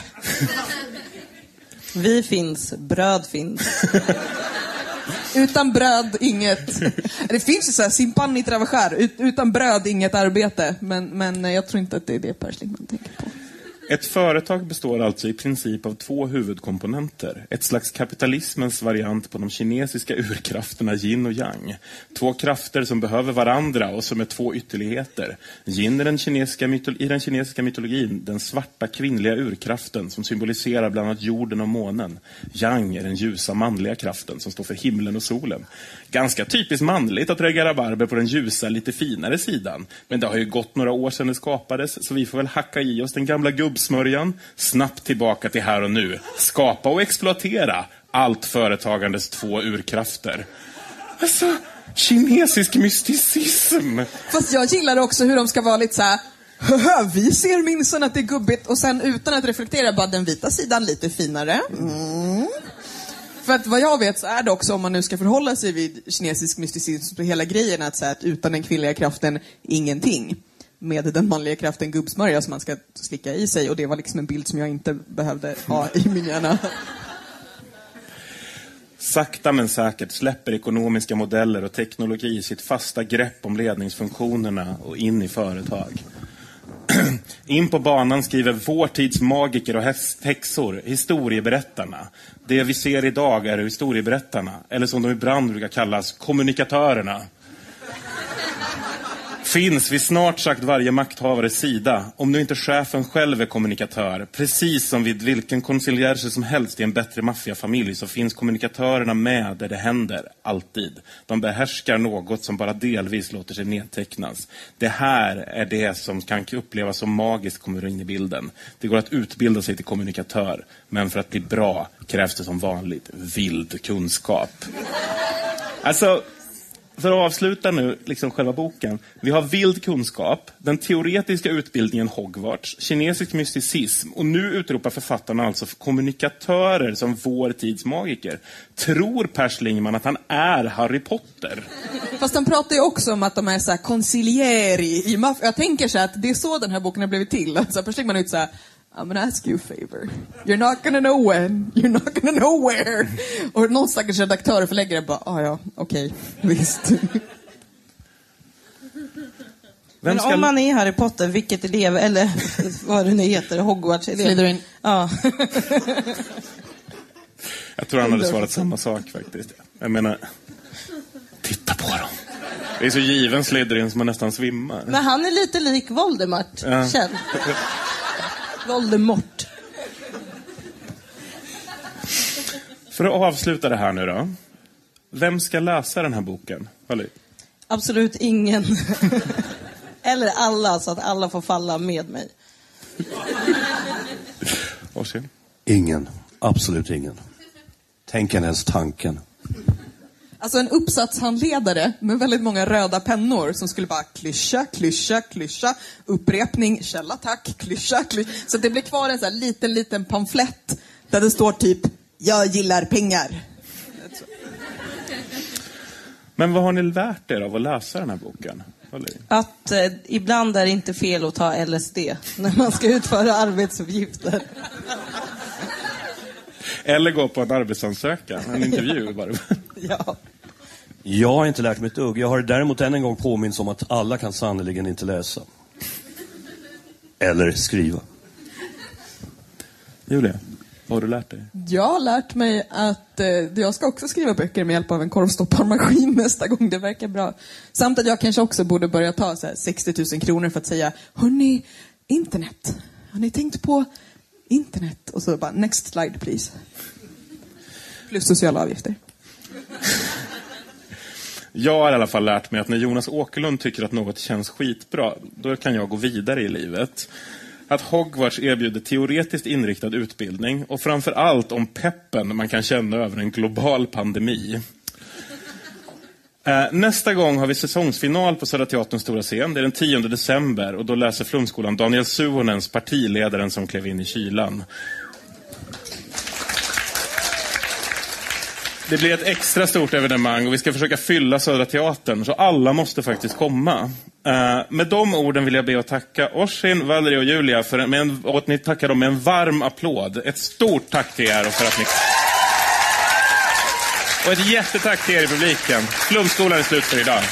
Vi finns, bröd finns. Utan bröd, inget... Det finns ju så här, simpan i ut, utan bröd, inget arbete. Men, men jag tror inte att det är det Per Schlingmann tänker på. Ett företag består alltså i princip av två huvudkomponenter. Ett slags kapitalismens variant på de kinesiska urkrafterna yin och yang. Två krafter som behöver varandra och som är två ytterligheter. Yin är den kinesiska i den kinesiska mytologin den svarta kvinnliga urkraften som symboliserar bland annat jorden och månen. Yang är den ljusa manliga kraften som står för himlen och solen. Ganska typiskt manligt att lägga rabarber på den ljusa, lite finare sidan. Men det har ju gått några år sedan det skapades, så vi får väl hacka i oss den gamla gubbsmörjan. Snabbt tillbaka till här och nu. Skapa och exploatera. Allt företagandes två urkrafter. Alltså, kinesisk mysticism. Fast jag gillar också hur de ska vara lite så här. Vi ser minsann att det är gubbigt och sen utan att reflektera bara den vita sidan lite finare. Mm. För att vad jag vet så är det också, om man nu ska förhålla sig vid kinesisk mysticism, så hela grejen att säga att utan den kvinnliga kraften, ingenting. Med den manliga kraften gubbsmörja som man ska slicka i sig och det var liksom en bild som jag inte behövde ha i min hjärna. Sakta men säkert släpper ekonomiska modeller och teknologi sitt fasta grepp om ledningsfunktionerna och in i företag. [clears throat] In på banan skriver vår tids magiker och häxor, historieberättarna. Det vi ser idag är historieberättarna, eller som de ibland brukar kallas, kommunikatörerna. Finns vid snart sagt varje makthavares sida, om nu inte chefen själv är kommunikatör. Precis som vid vilken concierge som helst i en bättre maffiafamilj så finns kommunikatörerna med där det händer, alltid. De behärskar något som bara delvis låter sig nedtecknas. Det här är det som kan upplevas som magiskt kommer in i bilden. Det går att utbilda sig till kommunikatör, men för att bli bra krävs det som vanligt vild kunskap. Alltså, för att avsluta nu liksom själva boken. Vi har vild kunskap, den teoretiska utbildningen Hogwarts, kinesisk mysticism och nu utropar författarna alltså för kommunikatörer som vår tids magiker. Tror Per Schlingmann att han är Harry Potter? Fast han pratar ju också om att de är så här concilieri i maffian. Jag tänker så här att det är så den här boken har blivit till. Alltså, Per Schlingmann är ju så här, I'm gonna ask you a favor. You're not gonna know when, you're not gonna know where. Och någon stackars redaktör och förläggare bara, ah, ja, okej, visst. Vem Men ska... om man är Harry Potter, vilket elev, eller [laughs] vad det nu heter, Hogwarts-elev. Slytherin. Ja. [laughs] Jag tror han hade svarat samma sak faktiskt. Jag menar, titta på dem. Det är så given Slytherin som man nästan svimmar. Men han är lite lik Voldemort, Ja. känn. [laughs] Voldemort. För att avsluta det här nu då. Vem ska läsa den här boken? Valerie? Absolut ingen. Eller alla, så att alla får falla med mig. Ingen. Absolut ingen. Tänk en ens tanken. Alltså en uppsatshandledare med väldigt många röda pennor som skulle bara klyscha, klyscha, klyscha, upprepning, källa tack, klyscha, klyscha. Så det blir kvar en sån här liten, liten pamflett där det står typ Jag gillar pengar. Men vad har ni lärt er av att läsa den här boken? Att eh, ibland är det inte fel att ta LSD när man ska utföra arbetsuppgifter. Eller gå på en arbetsansökan, en intervju bara. [laughs] Ja. Jag har inte lärt mig ett dugg. Jag har däremot än en gång påminns om att alla kan sannerligen inte läsa. Eller skriva. Julia, vad har du lärt dig? Jag har lärt mig att eh, jag ska också skriva böcker med hjälp av en korvstopparmaskin [laughs] nästa gång. Det verkar bra. Samt att jag kanske också borde börja ta så här, 60 000 kronor för att säga Hörni, internet. Har ni tänkt på internet? Och så bara next slide please. Plus sociala avgifter. [laughs] Jag har i alla fall lärt mig att när Jonas Åkerlund tycker att något känns skitbra, då kan jag gå vidare i livet. Att Hogwarts erbjuder teoretiskt inriktad utbildning och framför allt om peppen man kan känna över en global pandemi. Eh, nästa gång har vi säsongsfinal på Södra Teaterns stora scen. Det är den 10 december och då läser Flumskolan Daniel Suhonens partiledaren som klev in i kylan. Det blir ett extra stort evenemang och vi ska försöka fylla Södra Teatern, så alla måste faktiskt komma. Uh, med de orden vill jag be att tacka Orsin, Valerie och Julia för en, med en, och att ni tackar dem med en varm applåd. Ett stort tack till er och för att ni... Och ett jättetack till er i publiken. Flumskolan är slut för idag.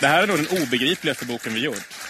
Det här är nog den obegripligaste boken vi gjort.